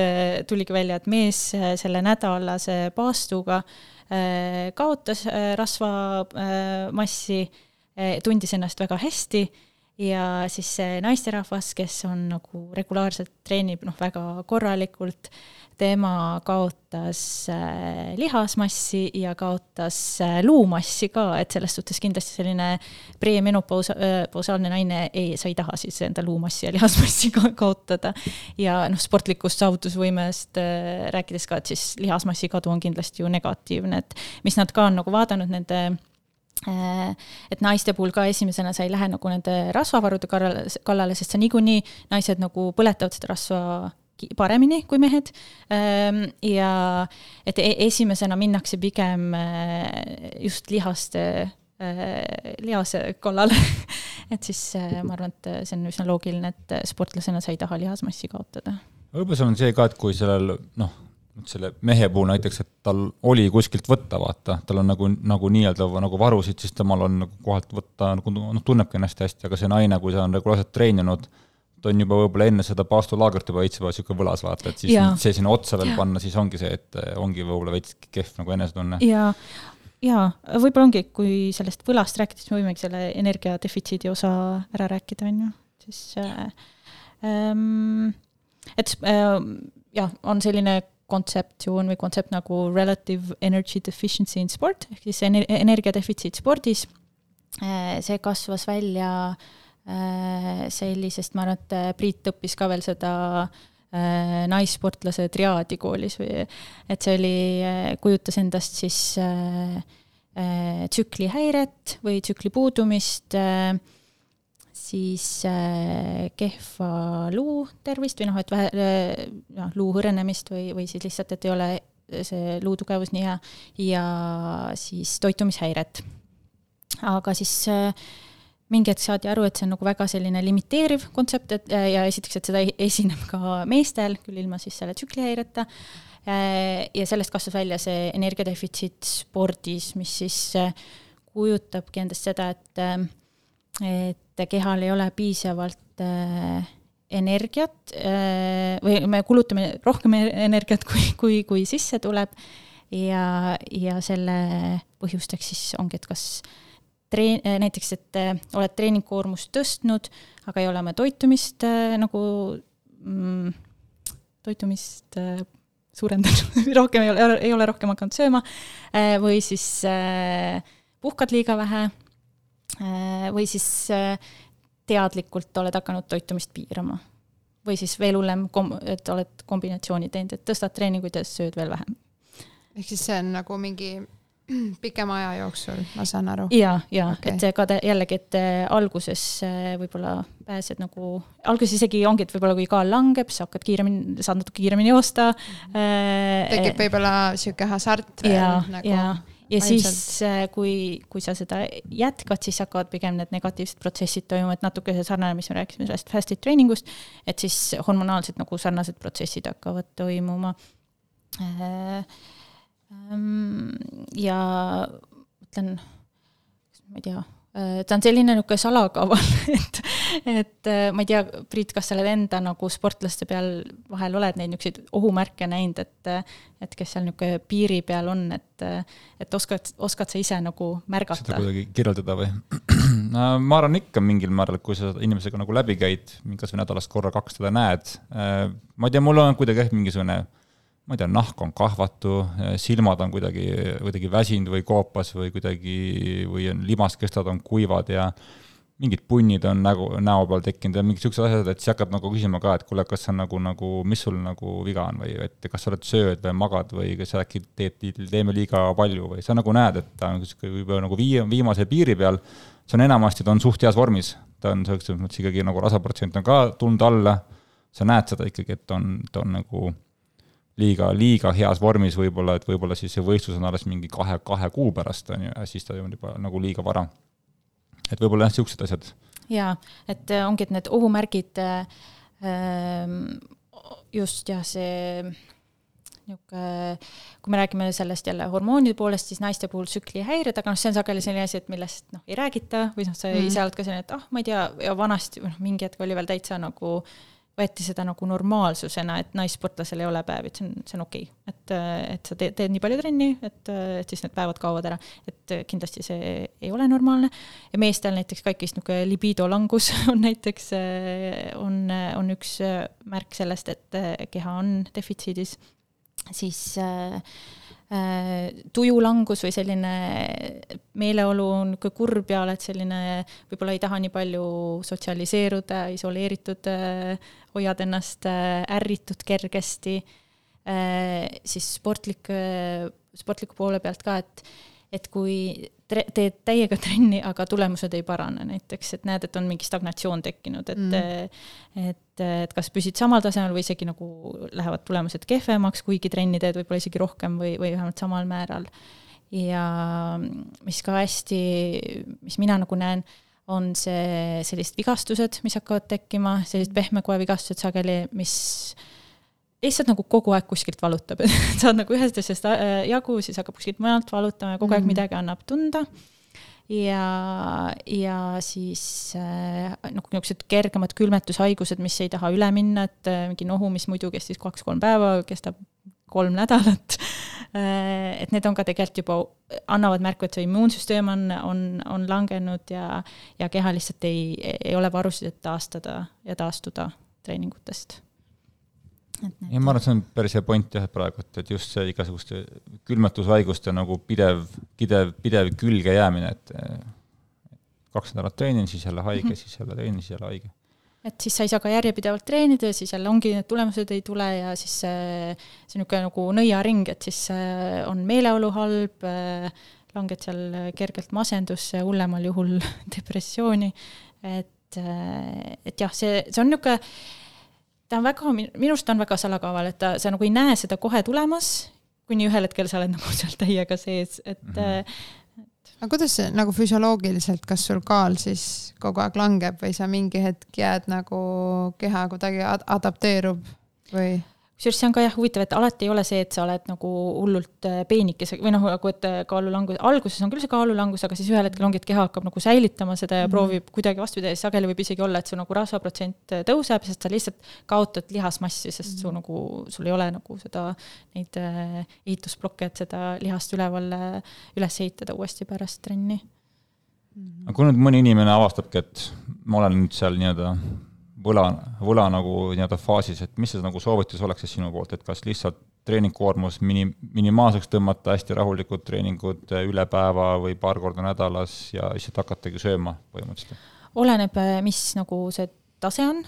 tuligi välja, et mees selle nädalase paastuga äh, Äh, kaotas äh, rasvamassi, äh, tundis ennast väga hästi. Ja siis see naisterahvas, kes on nagu regulaarselt treenib noh, väga korralikult, tema kaotas äh, lihasmassi ja kaotas äh, luumassi ka, et selles suhtes kindlasti selline premenopausa-, naine ei, sa ei taha siis enda luumassi ja lihasmassi ka kaotada. ja noh, sportlikust saavutusvõimest äh, rääkides ka, et siis lihasmassi kadu on kindlasti ju negatiivne, et mis nad ka on nagu vaadanud nende Äh, et naiste puhul ka esimesena sa ei lähe nagu nende rasvavarude kallale, kallale, sest sa niikuinii, naised nagu põletavad seda rasva paremini kui mehed. Ähm, ja et e-, esimesena minnakse pigem äh, just lihaste, äh, lihase kallale et siis ma arvan, et see on üsna loogiline, et sportlasena sa ei taha lihasmassi kaotada. võib-olla seal on see ka, et kui sellel noh selle mehe puhul näiteks, et tal oli kuskilt võtta, vaata, tal on nagu, nagu nii-öelda nagu varusid, siis temal on nagu kohalt võtta, nagu noh, tunnebki ennast hästi, aga see naine, kui ta on regulaarselt treeninud, ta on juba võib-olla enne seda paastulaagrit juba veits juba niisugune võlas, vaata, et siis ja. see sinna otsa veel ja. panna, siis ongi see, et ongi võib-olla veits kehv nagu enesetunne. ja, ja võib-olla ongi, kui sellest võlast rääkida, siis me võimegi selle energiadefitsiidi osa ära rääkida, on ju, siis äh, ähm, et äh, jah, on selline kontseptsioon või kontsept nagu relative energy deficiency in sport ehk siis energiadefitsiit spordis. Äh, see kasvas välja äh, sellisest, ma arvan, et äh, Priit õppis ka veel seda naissportlase triaadi koolis või et see oli, kujutas endast siis tsüklihäiret või tsükli puudumist äh, siis äh, kehva luu tervist või noh, et vähe äh, noh, luu hõrenemist või, või siis lihtsalt, et ei ole see luu tugevus nii hea ja siis toitumishäiret. aga siis äh, mingi hetk saadi aru, et see on nagu väga selline limiteeriv kontsept, et ja esiteks, et seda esineb ka meestel, küll ilma siis selle tsüklihäireta. ja sellest kasvas välja see energiadefitsiit spordis, mis siis kujutabki endast seda, et et kehal ei ole piisavalt äh, energiat äh, või me kulutame rohkem energiat, kui, kui, kui sisse tuleb ja, ja selle põhjusteks siis ongi, et kas treen-, näiteks, et äh, oled treeningkoormust tõstnud, aga ei ole oma toitumist äh, nagu mm, toitumist äh, suurendanud rohkem ei ole, ei ole rohkem hakanud sööma äh, või siis äh, puhkad liiga vähe Äh, või siis äh, teadlikult oled hakanud toitumist piirama. või siis veel hullem, et oled kombinatsiooni teinud, et tõstad treeninguid ja sööd veel vähem. ehk siis see on nagu mingi pikema aja jooksul, ma saan aru? ja, ja okay. et ka te, jällegi, et äh, alguses võib-olla pääsed nagu, alguses isegi ongi, et võib-olla kui kaal langeb, sa hakkad kiiremini, saad natuke kiiremini joosta äh,. tekib võib-olla sihuke hasart veel ja, nagu. ja, ja Ainult. siis, äh, kui, kui sa seda jätkad, siis hakkavad pigem need negatiivsed protsessid toimuma, et natuke see sarnane, mis me rääkisime sellest fasted treeningust, et siis hormonaalselt nagu sarnased protsessid hakkavad toimuma. Äh, ja ütlen, ma ei tea Äh, ta on selline niisugune salakaval, et, et äh, ma ei tea, Priit, kas sa oled enda nagu sportlaste peal vahel oled neid niisuguseid ohumärke näinud, et et kes seal niisugune piiri peal on, et et oskad, oskad sa ise nagu märgata? seda kuidagi kirjeldada või? ma arvan ikka mingil määral, kui sa inimesega nagu läbi käid, kas või nädalas korra-kaks teda näed, äh, ma ei tea, mul on kuidagi jah, mingisugune ma ei tea, nahk on kahvatu, silmad on kuidagi, kuidagi väsinud või koopas või kuidagi, või on limaskestad on kuivad ja mingid punnid on nägu, näo peal tekkinud ja mingid siuksed asjad, et siis hakkad nagu küsima ka, et kuule, kas on nagu, nagu, mis sul nagu viga on või et kas sa oled sööd või magad või kas sa äkki teed, teeme liiga palju või sa nagu näed, et ta on sihuke juba nagu vii-, viimase piiri peal, see on enamasti, ta on suht heas vormis, ta on selles mõttes ikkagi nagu rasaprotsent on ka tulnud alla, sa näed seda ikkagi, et on, ta on nagu liiga, liiga heas vormis võib-olla, et võib-olla siis see võistlus on alles mingi kahe, kahe kuu pärast, on ju, ja siis ta on juba nagu liiga vara. et võib-olla jah, niisugused asjad. jaa, et äh, ongi, et need ohumärgid äh, ähm, just jah, see niisugune, kui me räägime sellest jälle hormoonide poolest, siis naiste puhul tsüklihäired, aga noh, see on sageli selline asi, et millest noh, ei räägita või noh, sa mm. ise oled ka selline, et ah oh,, ma ei tea, ja vanasti, noh, mingi hetk oli veel täitsa nagu võeti seda nagu normaalsusena, et naissportlasel ei ole päevi, et see on, see on okei okay.. et, et sa teed, teed nii palju trenni, et, et siis need päevad kaovad ära. et kindlasti see ei ole normaalne. ja meestel näiteks ka ikkagist niisugune libido langus on näiteks, on, on üks märk sellest, et keha on defitsiidis, siis Äh, tujulangus või selline meeleolu on niisugune kurb ja oled selline, võib-olla ei taha nii palju sotsialiseeruda, isoleeritud, äh, hoiad ennast äh, ärritud kergesti, siis sportlik, sportliku poole pealt ka, et et kui teed täiega trenni, aga tulemused ei parane näiteks, et näed, et on mingi stagnatsioon tekkinud, et mm. et, et kas püsid samal tasemel või isegi nagu lähevad tulemused kehvemaks, kuigi trenni teed võib-olla isegi rohkem või, või vähemalt samal määral. ja mis ka hästi, mis mina nagu näen, on see sellised vigastused, mis hakkavad tekkima, sellised pehme koe vigastused sageli, mis lihtsalt nagu kogu aeg kuskilt valutab, et saad nagu ühest asjast äh, jagu, siis hakkab kuskilt mujalt valutama ja kogu aeg mm -hmm. midagi annab tunda. ja, ja siis nagu niisugused kergemad külmetushaigused, mis ei taha üle minna, et äh, mingi nohu, mis muidu kestis kaks-kolm päeva, kestab kolm nädalat et need on ka tegelikult juba, annavad märku, et su immuunsüsteem on, on, on langenud ja, ja keha lihtsalt ei, ei ole varusid, et taastada ja taastuda treeningutest ja ma arvan, et see on päris hea point jah, et praegu, et, et just see igasuguste külmetushaiguste nagu pidev, pidev, pidev külgejäämine, et kaks nädalat treenin, siis jälle haige mm, -hmm. siis jälle treenin, siis jälle haige. et siis sa ei saa ka järjepidevalt treenida ja siis jälle ongi, need tulemused ei tule ja siis see, see niisugune nagu nõiaring, et siis on meeleolu halb, langed seal kergelt masendusse, hullemal juhul depressiooni, et, et jah, see, see on niisugune ta on väga, minu arust ta on väga salakaval, et ta, sa nagu ei näe seda kohe tulemas, kuni ühel hetkel sa oled nagu seal täiega sees, et mm. -hmm. et aga kuidas see nagu füsioloogiliselt, kas sul kaal siis kogu aeg langeb või sa mingi hetk jääd nagu keha kuidagi ad adapteerub või? Kusjuures see on ka jah huvitav, et alati ei ole see, et sa oled nagu hullult äh, peenikese või noh, nagu et äh, kaalulangus, alguses on küll see kaalulangus, aga siis ühel hetkel ongi, et keha hakkab nagu säilitama seda ja mm -hmm. proovib kuidagi vastupidi ja sageli võib isegi olla, et su nagu rasvaprotsent äh, tõuseb, sest sa lihtsalt kaotad lihasmassi, sest mm -hmm. su mhm. nagu, sul ei ole nagu seda, neid ehitusblokke, et seda lihast üleval üles ehitada uuesti pärast trenni. aga kui nüüd mõni inimene avastabki, et ma olen nüüd seal nii-öelda võla, võla nagu nii-öelda faasis, et mis see nagu soovitus oleks siis sinu poolt, et kas lihtsalt treeningkoormus mini-, minimaalseks tõmmata, hästi rahulikud treeningud üle päeva või paar korda nädalas ja lihtsalt hakatagi sööma põhimõtteliselt? oleneb, mis nagu see tase on,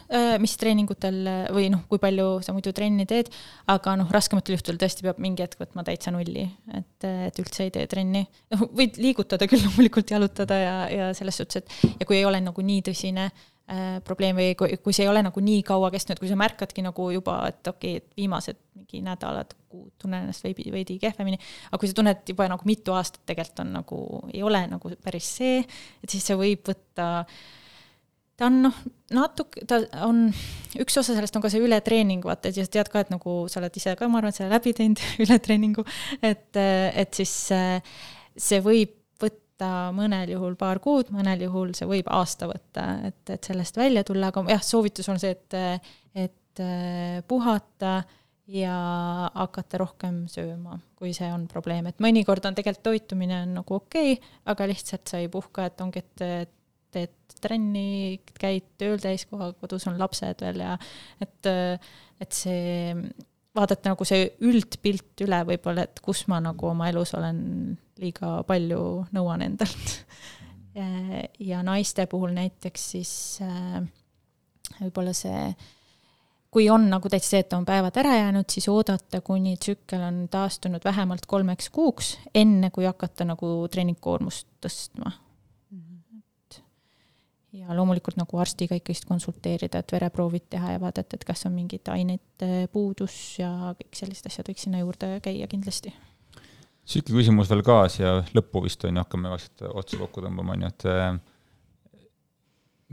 mis treeningutel või noh, kui palju sa muidu trenni teed, aga noh, raskematel juhtudel tõesti peab mingi hetk võtma täitsa nulli, et, et üldse ei tee trenni. noh, võid liigutada küll loomulikult, jalutada ja, ja selles suhtes, et ja kui ei ole nagu nii tõsine Äh, probleem või kui, kui see ei ole nagu nii kaua kestnud, kui sa märkadki nagu juba, et okei okay,, et viimased mingi nädalad, kuud tunnen ennast veidi, veidi kehvemini, aga kui sa tunned juba nagu mitu aastat tegelikult on nagu, ei ole nagu päris see, et siis see võib võtta ta on noh, natuke, ta on, üks osa sellest on ka see ületreening, vaata, et sa tead ka, et nagu sa oled ise ka, ma arvan, oled läbi teinud ületreeningu, et, et siis see võib võtta mõnel juhul paar kuud, mõnel juhul see võib aasta võtta, et, et sellest välja tulla, aga jah, soovitus on see, et, et äh, puhata ja hakata rohkem sööma, kui see on probleem, et mõnikord on tegelikult toitumine on nagu okei okay,, aga lihtsalt sa ei puhka, et ongi, et teed trenni, käid tööl täiskohaga, kodus on lapsed veel ja et, et see vaadata nagu see üldpilt üle võib-olla, et kus ma nagu oma elus olen liiga palju nõuan endalt. ja naiste puhul näiteks siis äh, võib-olla see, kui on nagu täitsa see, et on päevad ära jäänud, siis oodata, kuni tsükkel on taastunud vähemalt kolmeks kuuks, enne kui hakata nagu treeningkoormust tõstma ja loomulikult nagu arstiga ikkagist konsulteerida, et vereproovid teha ja vaadata, et kas on mingid ainete puudus ja kõik sellised asjad võiks sinna juurde käia kindlasti. Niisugune küsimus veel ka siia lõppu vist on ju, hakkame vaikselt otsa kokku tõmbama, on ju, et äh,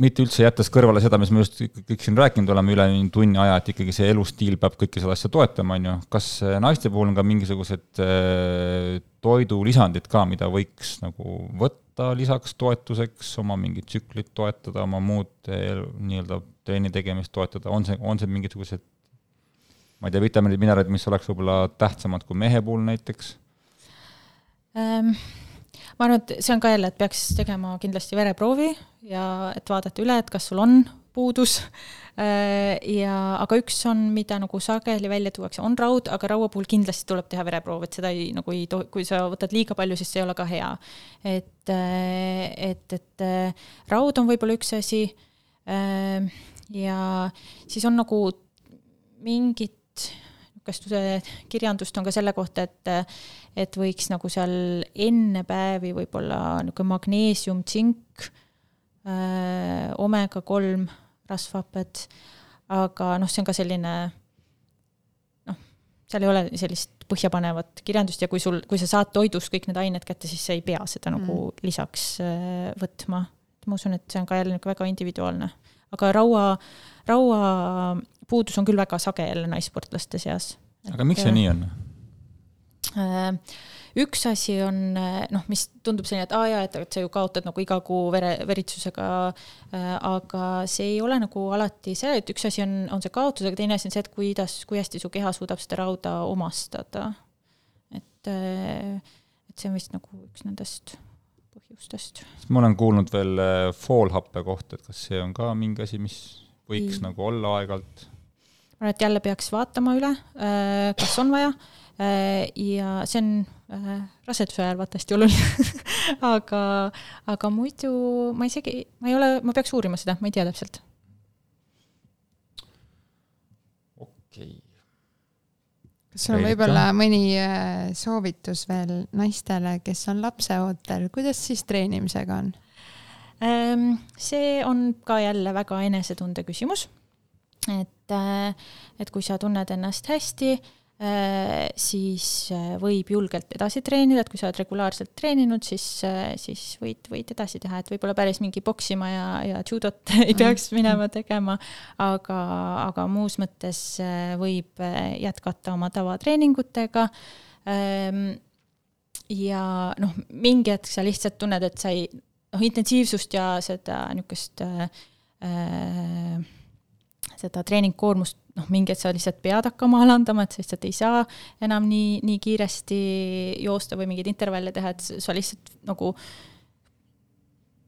mitte üldse jättes kõrvale seda, mis me just kõik siin rääkinud oleme üle tunni aja, et ikkagi see elustiil peab kõike seda asja toetama, on ju, kas äh, naiste puhul on ka mingisugused äh, toidulisandid ka, mida võiks nagu võtta lisaks toetuseks, oma mingit tsüklit toetada, oma muud nii-öelda trenni tegemist toetada, on see, on see mingisugused ma ei tea, vitamiinid, mineraalid, mis oleks võib-olla tähtsamad kui mehe puhul näiteks? Ma arvan, et see on ka jälle, et peaks tegema kindlasti vereproovi ja et vaadata üle, et kas sul on puudus äh, ja, aga üks on, mida nagu sageli välja tuuakse, on raud, aga raua puhul kindlasti tuleb teha vereproov, et seda ei, nagu ei tohi, kui sa võtad liiga palju, siis see ei ole ka hea. et, äh, et, et äh, raud on võib-olla üks asi ja siis on nagu mingid niisugust kirjandust on ka selle kohta, et et võiks nagu seal enne päevi võib-olla niisugune magneesium, tsink äh,, omega kolm rasvhaped, aga noh, see on ka selline noh, seal ei ole sellist põhjapanevat kirjandust ja kui sul, kui sa saad toidust kõik need ained kätte, siis sa ei pea seda nagu mm. nagu lisaks äh, võtma. ma usun, et see on ka jälle niisugune väga individuaalne. Aga raua, raua puudus on küll väga sage jälle naissportlaste seas. aga miks see nii on? Äh, üks asi on noh, mis tundub selline, et aa jaa, et, et sa ju kaotad nagu iga kuu vere, veritsusega äh,, aga see ei ole nagu alati see, et üks asi on, on see kaotus, aga teine asi on see, et kuidas, kui hästi su keha suudab seda rauda omastada. et, äh, et see on vist nagu üks nendest põhjustest. ma olen kuulnud veel äh, foolhappe kohta, et kas see on ka mingi asi, mis võiks I... nagu olla aeg-ajalt? ma arvan, et jälle peaks vaatama üle, äh, kas on vaja ja see on äh, raseduse ajal vaata hästi oluline aga, aga muidu ma isegi, ma ei ole, ma peaks uurima seda, ma ei tea täpselt. okei okay. Kas sul on võib-olla mõni äh, soovitus veel naistele, kes on lapseootel, kuidas siis treenimisega on? Ähm, see on ka jälle väga enesetunde küsimus. et, äh, et kui sa tunned ennast hästi siis äh, võib julgelt edasi treenida, et kui sa oled regulaarselt treeninud, siis, äh, siis võid, võid edasi teha, et võib-olla päris mingi poksima ja, ja judot ei peaks mm. minema tegema, aga, aga muus mõttes võib jätkata oma tavatreeningutega. Ähm, ja noh, mingi hetk sa lihtsalt tunned, et sa ei, noh, intensiivsust ja seda niisugust äh, seda treeningkoormust noh, mingi hetk sa lihtsalt pead hakkama alandama, et sa lihtsalt ei saa enam nii, nii kiiresti joosta või mingeid intervalle teha, et sa lihtsalt nagu äh,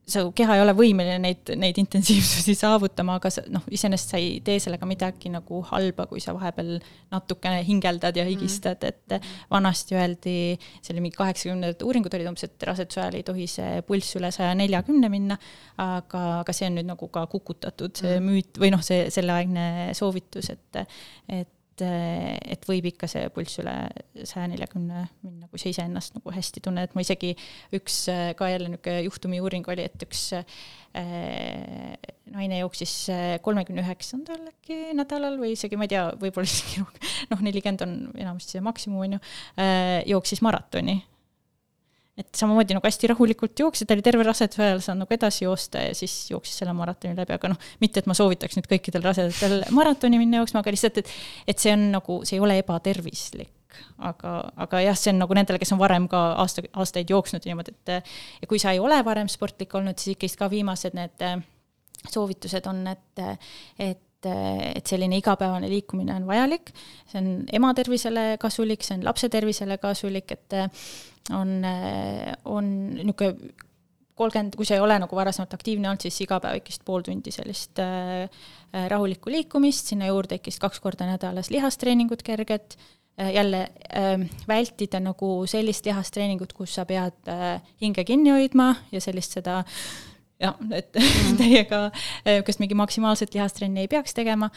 su keha ei ole võimeline neid, neid intensiivsusi saavutama, aga sa noh, iseenesest sa ei tee sellega midagi nagu halba, kui sa vahepeal natukene hingeldad ja higistad, et vanasti öeldi, see oli mingi kaheksakümnendate uuringud olid umbes, et raseduse ajal ei tohi see pulss üle saja neljakümne minna, aga, aga see on nüüd nagu ka kukutatud, see mm. müüt või noh, see selleaegne soovitus, et, et et, võib ikka see pulss üle saja neljakümne minna, kui sa iseennast nagu hästi tunned, ma isegi üks ka jälle niisugune juhtumiuuring oli, et üks äh, naine jooksis kolmekümne üheksandal äkki nädalal või isegi, ma ei tea, võib-olla isegi noh, nelikümmend on enamasti see maksimum, on ju äh,, jooksis maratoni et samamoodi nagu hästi rahulikult jooksis, ta oli terve raseduse ajal saanud nagu edasi joosta ja siis jooksis selle maratoni läbi, aga noh, mitte et ma soovitaks nüüd kõikidel rasedatel maratoni minna jooksma, aga lihtsalt, et, et see on nagu, see ei ole ebatervislik. aga, aga jah, see on nagu nendele, kes on varem ka aasta, aastaid jooksnud niimoodi, et ja kui sa ei ole varem sportlik olnud, siis ikkagist ka viimased need soovitused on, et, et et selline igapäevane liikumine on vajalik, see on ema tervisele kasulik, see on lapse tervisele kasulik, et on, on niisugune kolmkümmend, kui sa ei ole nagu varasemalt aktiivne olnud, siis iga päev ikkist pool tundi sellist äh, rahulikku liikumist, sinna juurde ikkist kaks korda nädalas lihastreeningut kerget äh,, jälle äh, vältida nagu sellist lihastreeningut, kus sa pead äh, hinge kinni hoidma ja sellist seda jah, et mm. täiega niisugust mingi maksimaalset lihastrenni ei peaks tegema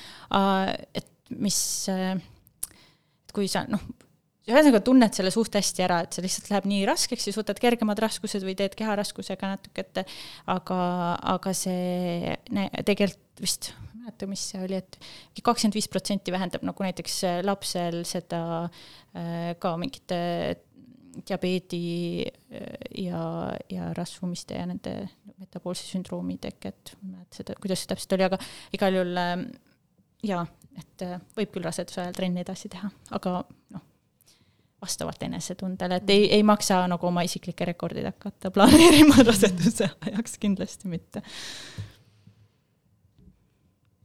et mis et kui sa noh, ühesõnaga tunned selle suht hästi ära, et see lihtsalt läheb nii raskeks, siis võtad kergemad raskused või teed keharaskusega natuke ette, aga, aga see tegelikult vist, ma ei mäleta, mis see oli, et kakskümmend viis protsenti vähendab nagu näiteks lapsel seda ka mingite diabeedi äh, ja, ja rasvumiste ja nende metaboolse sündroomi teket, ma ei mäleta seda, kuidas see täpselt oli, aga igal juhul äh, jaa, et võib küll raseduse ajal trenni edasi teha, aga noh vastavalt enesetundele, et ei, ei maksa nagu oma isiklikke rekordeid hakata planeerima raseduse ajaks, kindlasti mitte.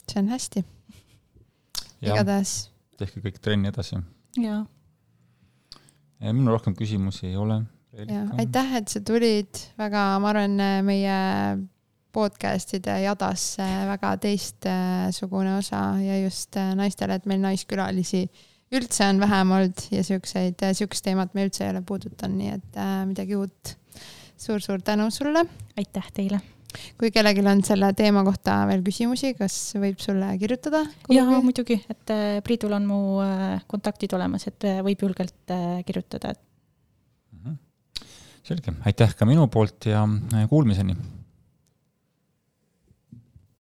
see on hästi, ja igatahes tehke kõik trenni edasi. jaa, minul rohkem küsimusi ei ole. ja aitäh, et sa tulid, väga, ma arvan, meie podcast'ide jadas äh, väga teistsugune osa ja just naistele, et meil naiskülalisi üldse on vähem olnud ja siukseid, siukest teemat me üldse ei ole puudutanud, nii et midagi uut suur,. suur-suur tänu sulle. aitäh teile. Kui kellelgi on selle teema kohta veel küsimusi, kas võib sulle kirjutada? jaa, muidugi, et äh, Priidul on mu äh, kontaktid olemas, et äh, võib julgelt kirjutada, et selge, aitäh ka minu poolt ja kuulmiseni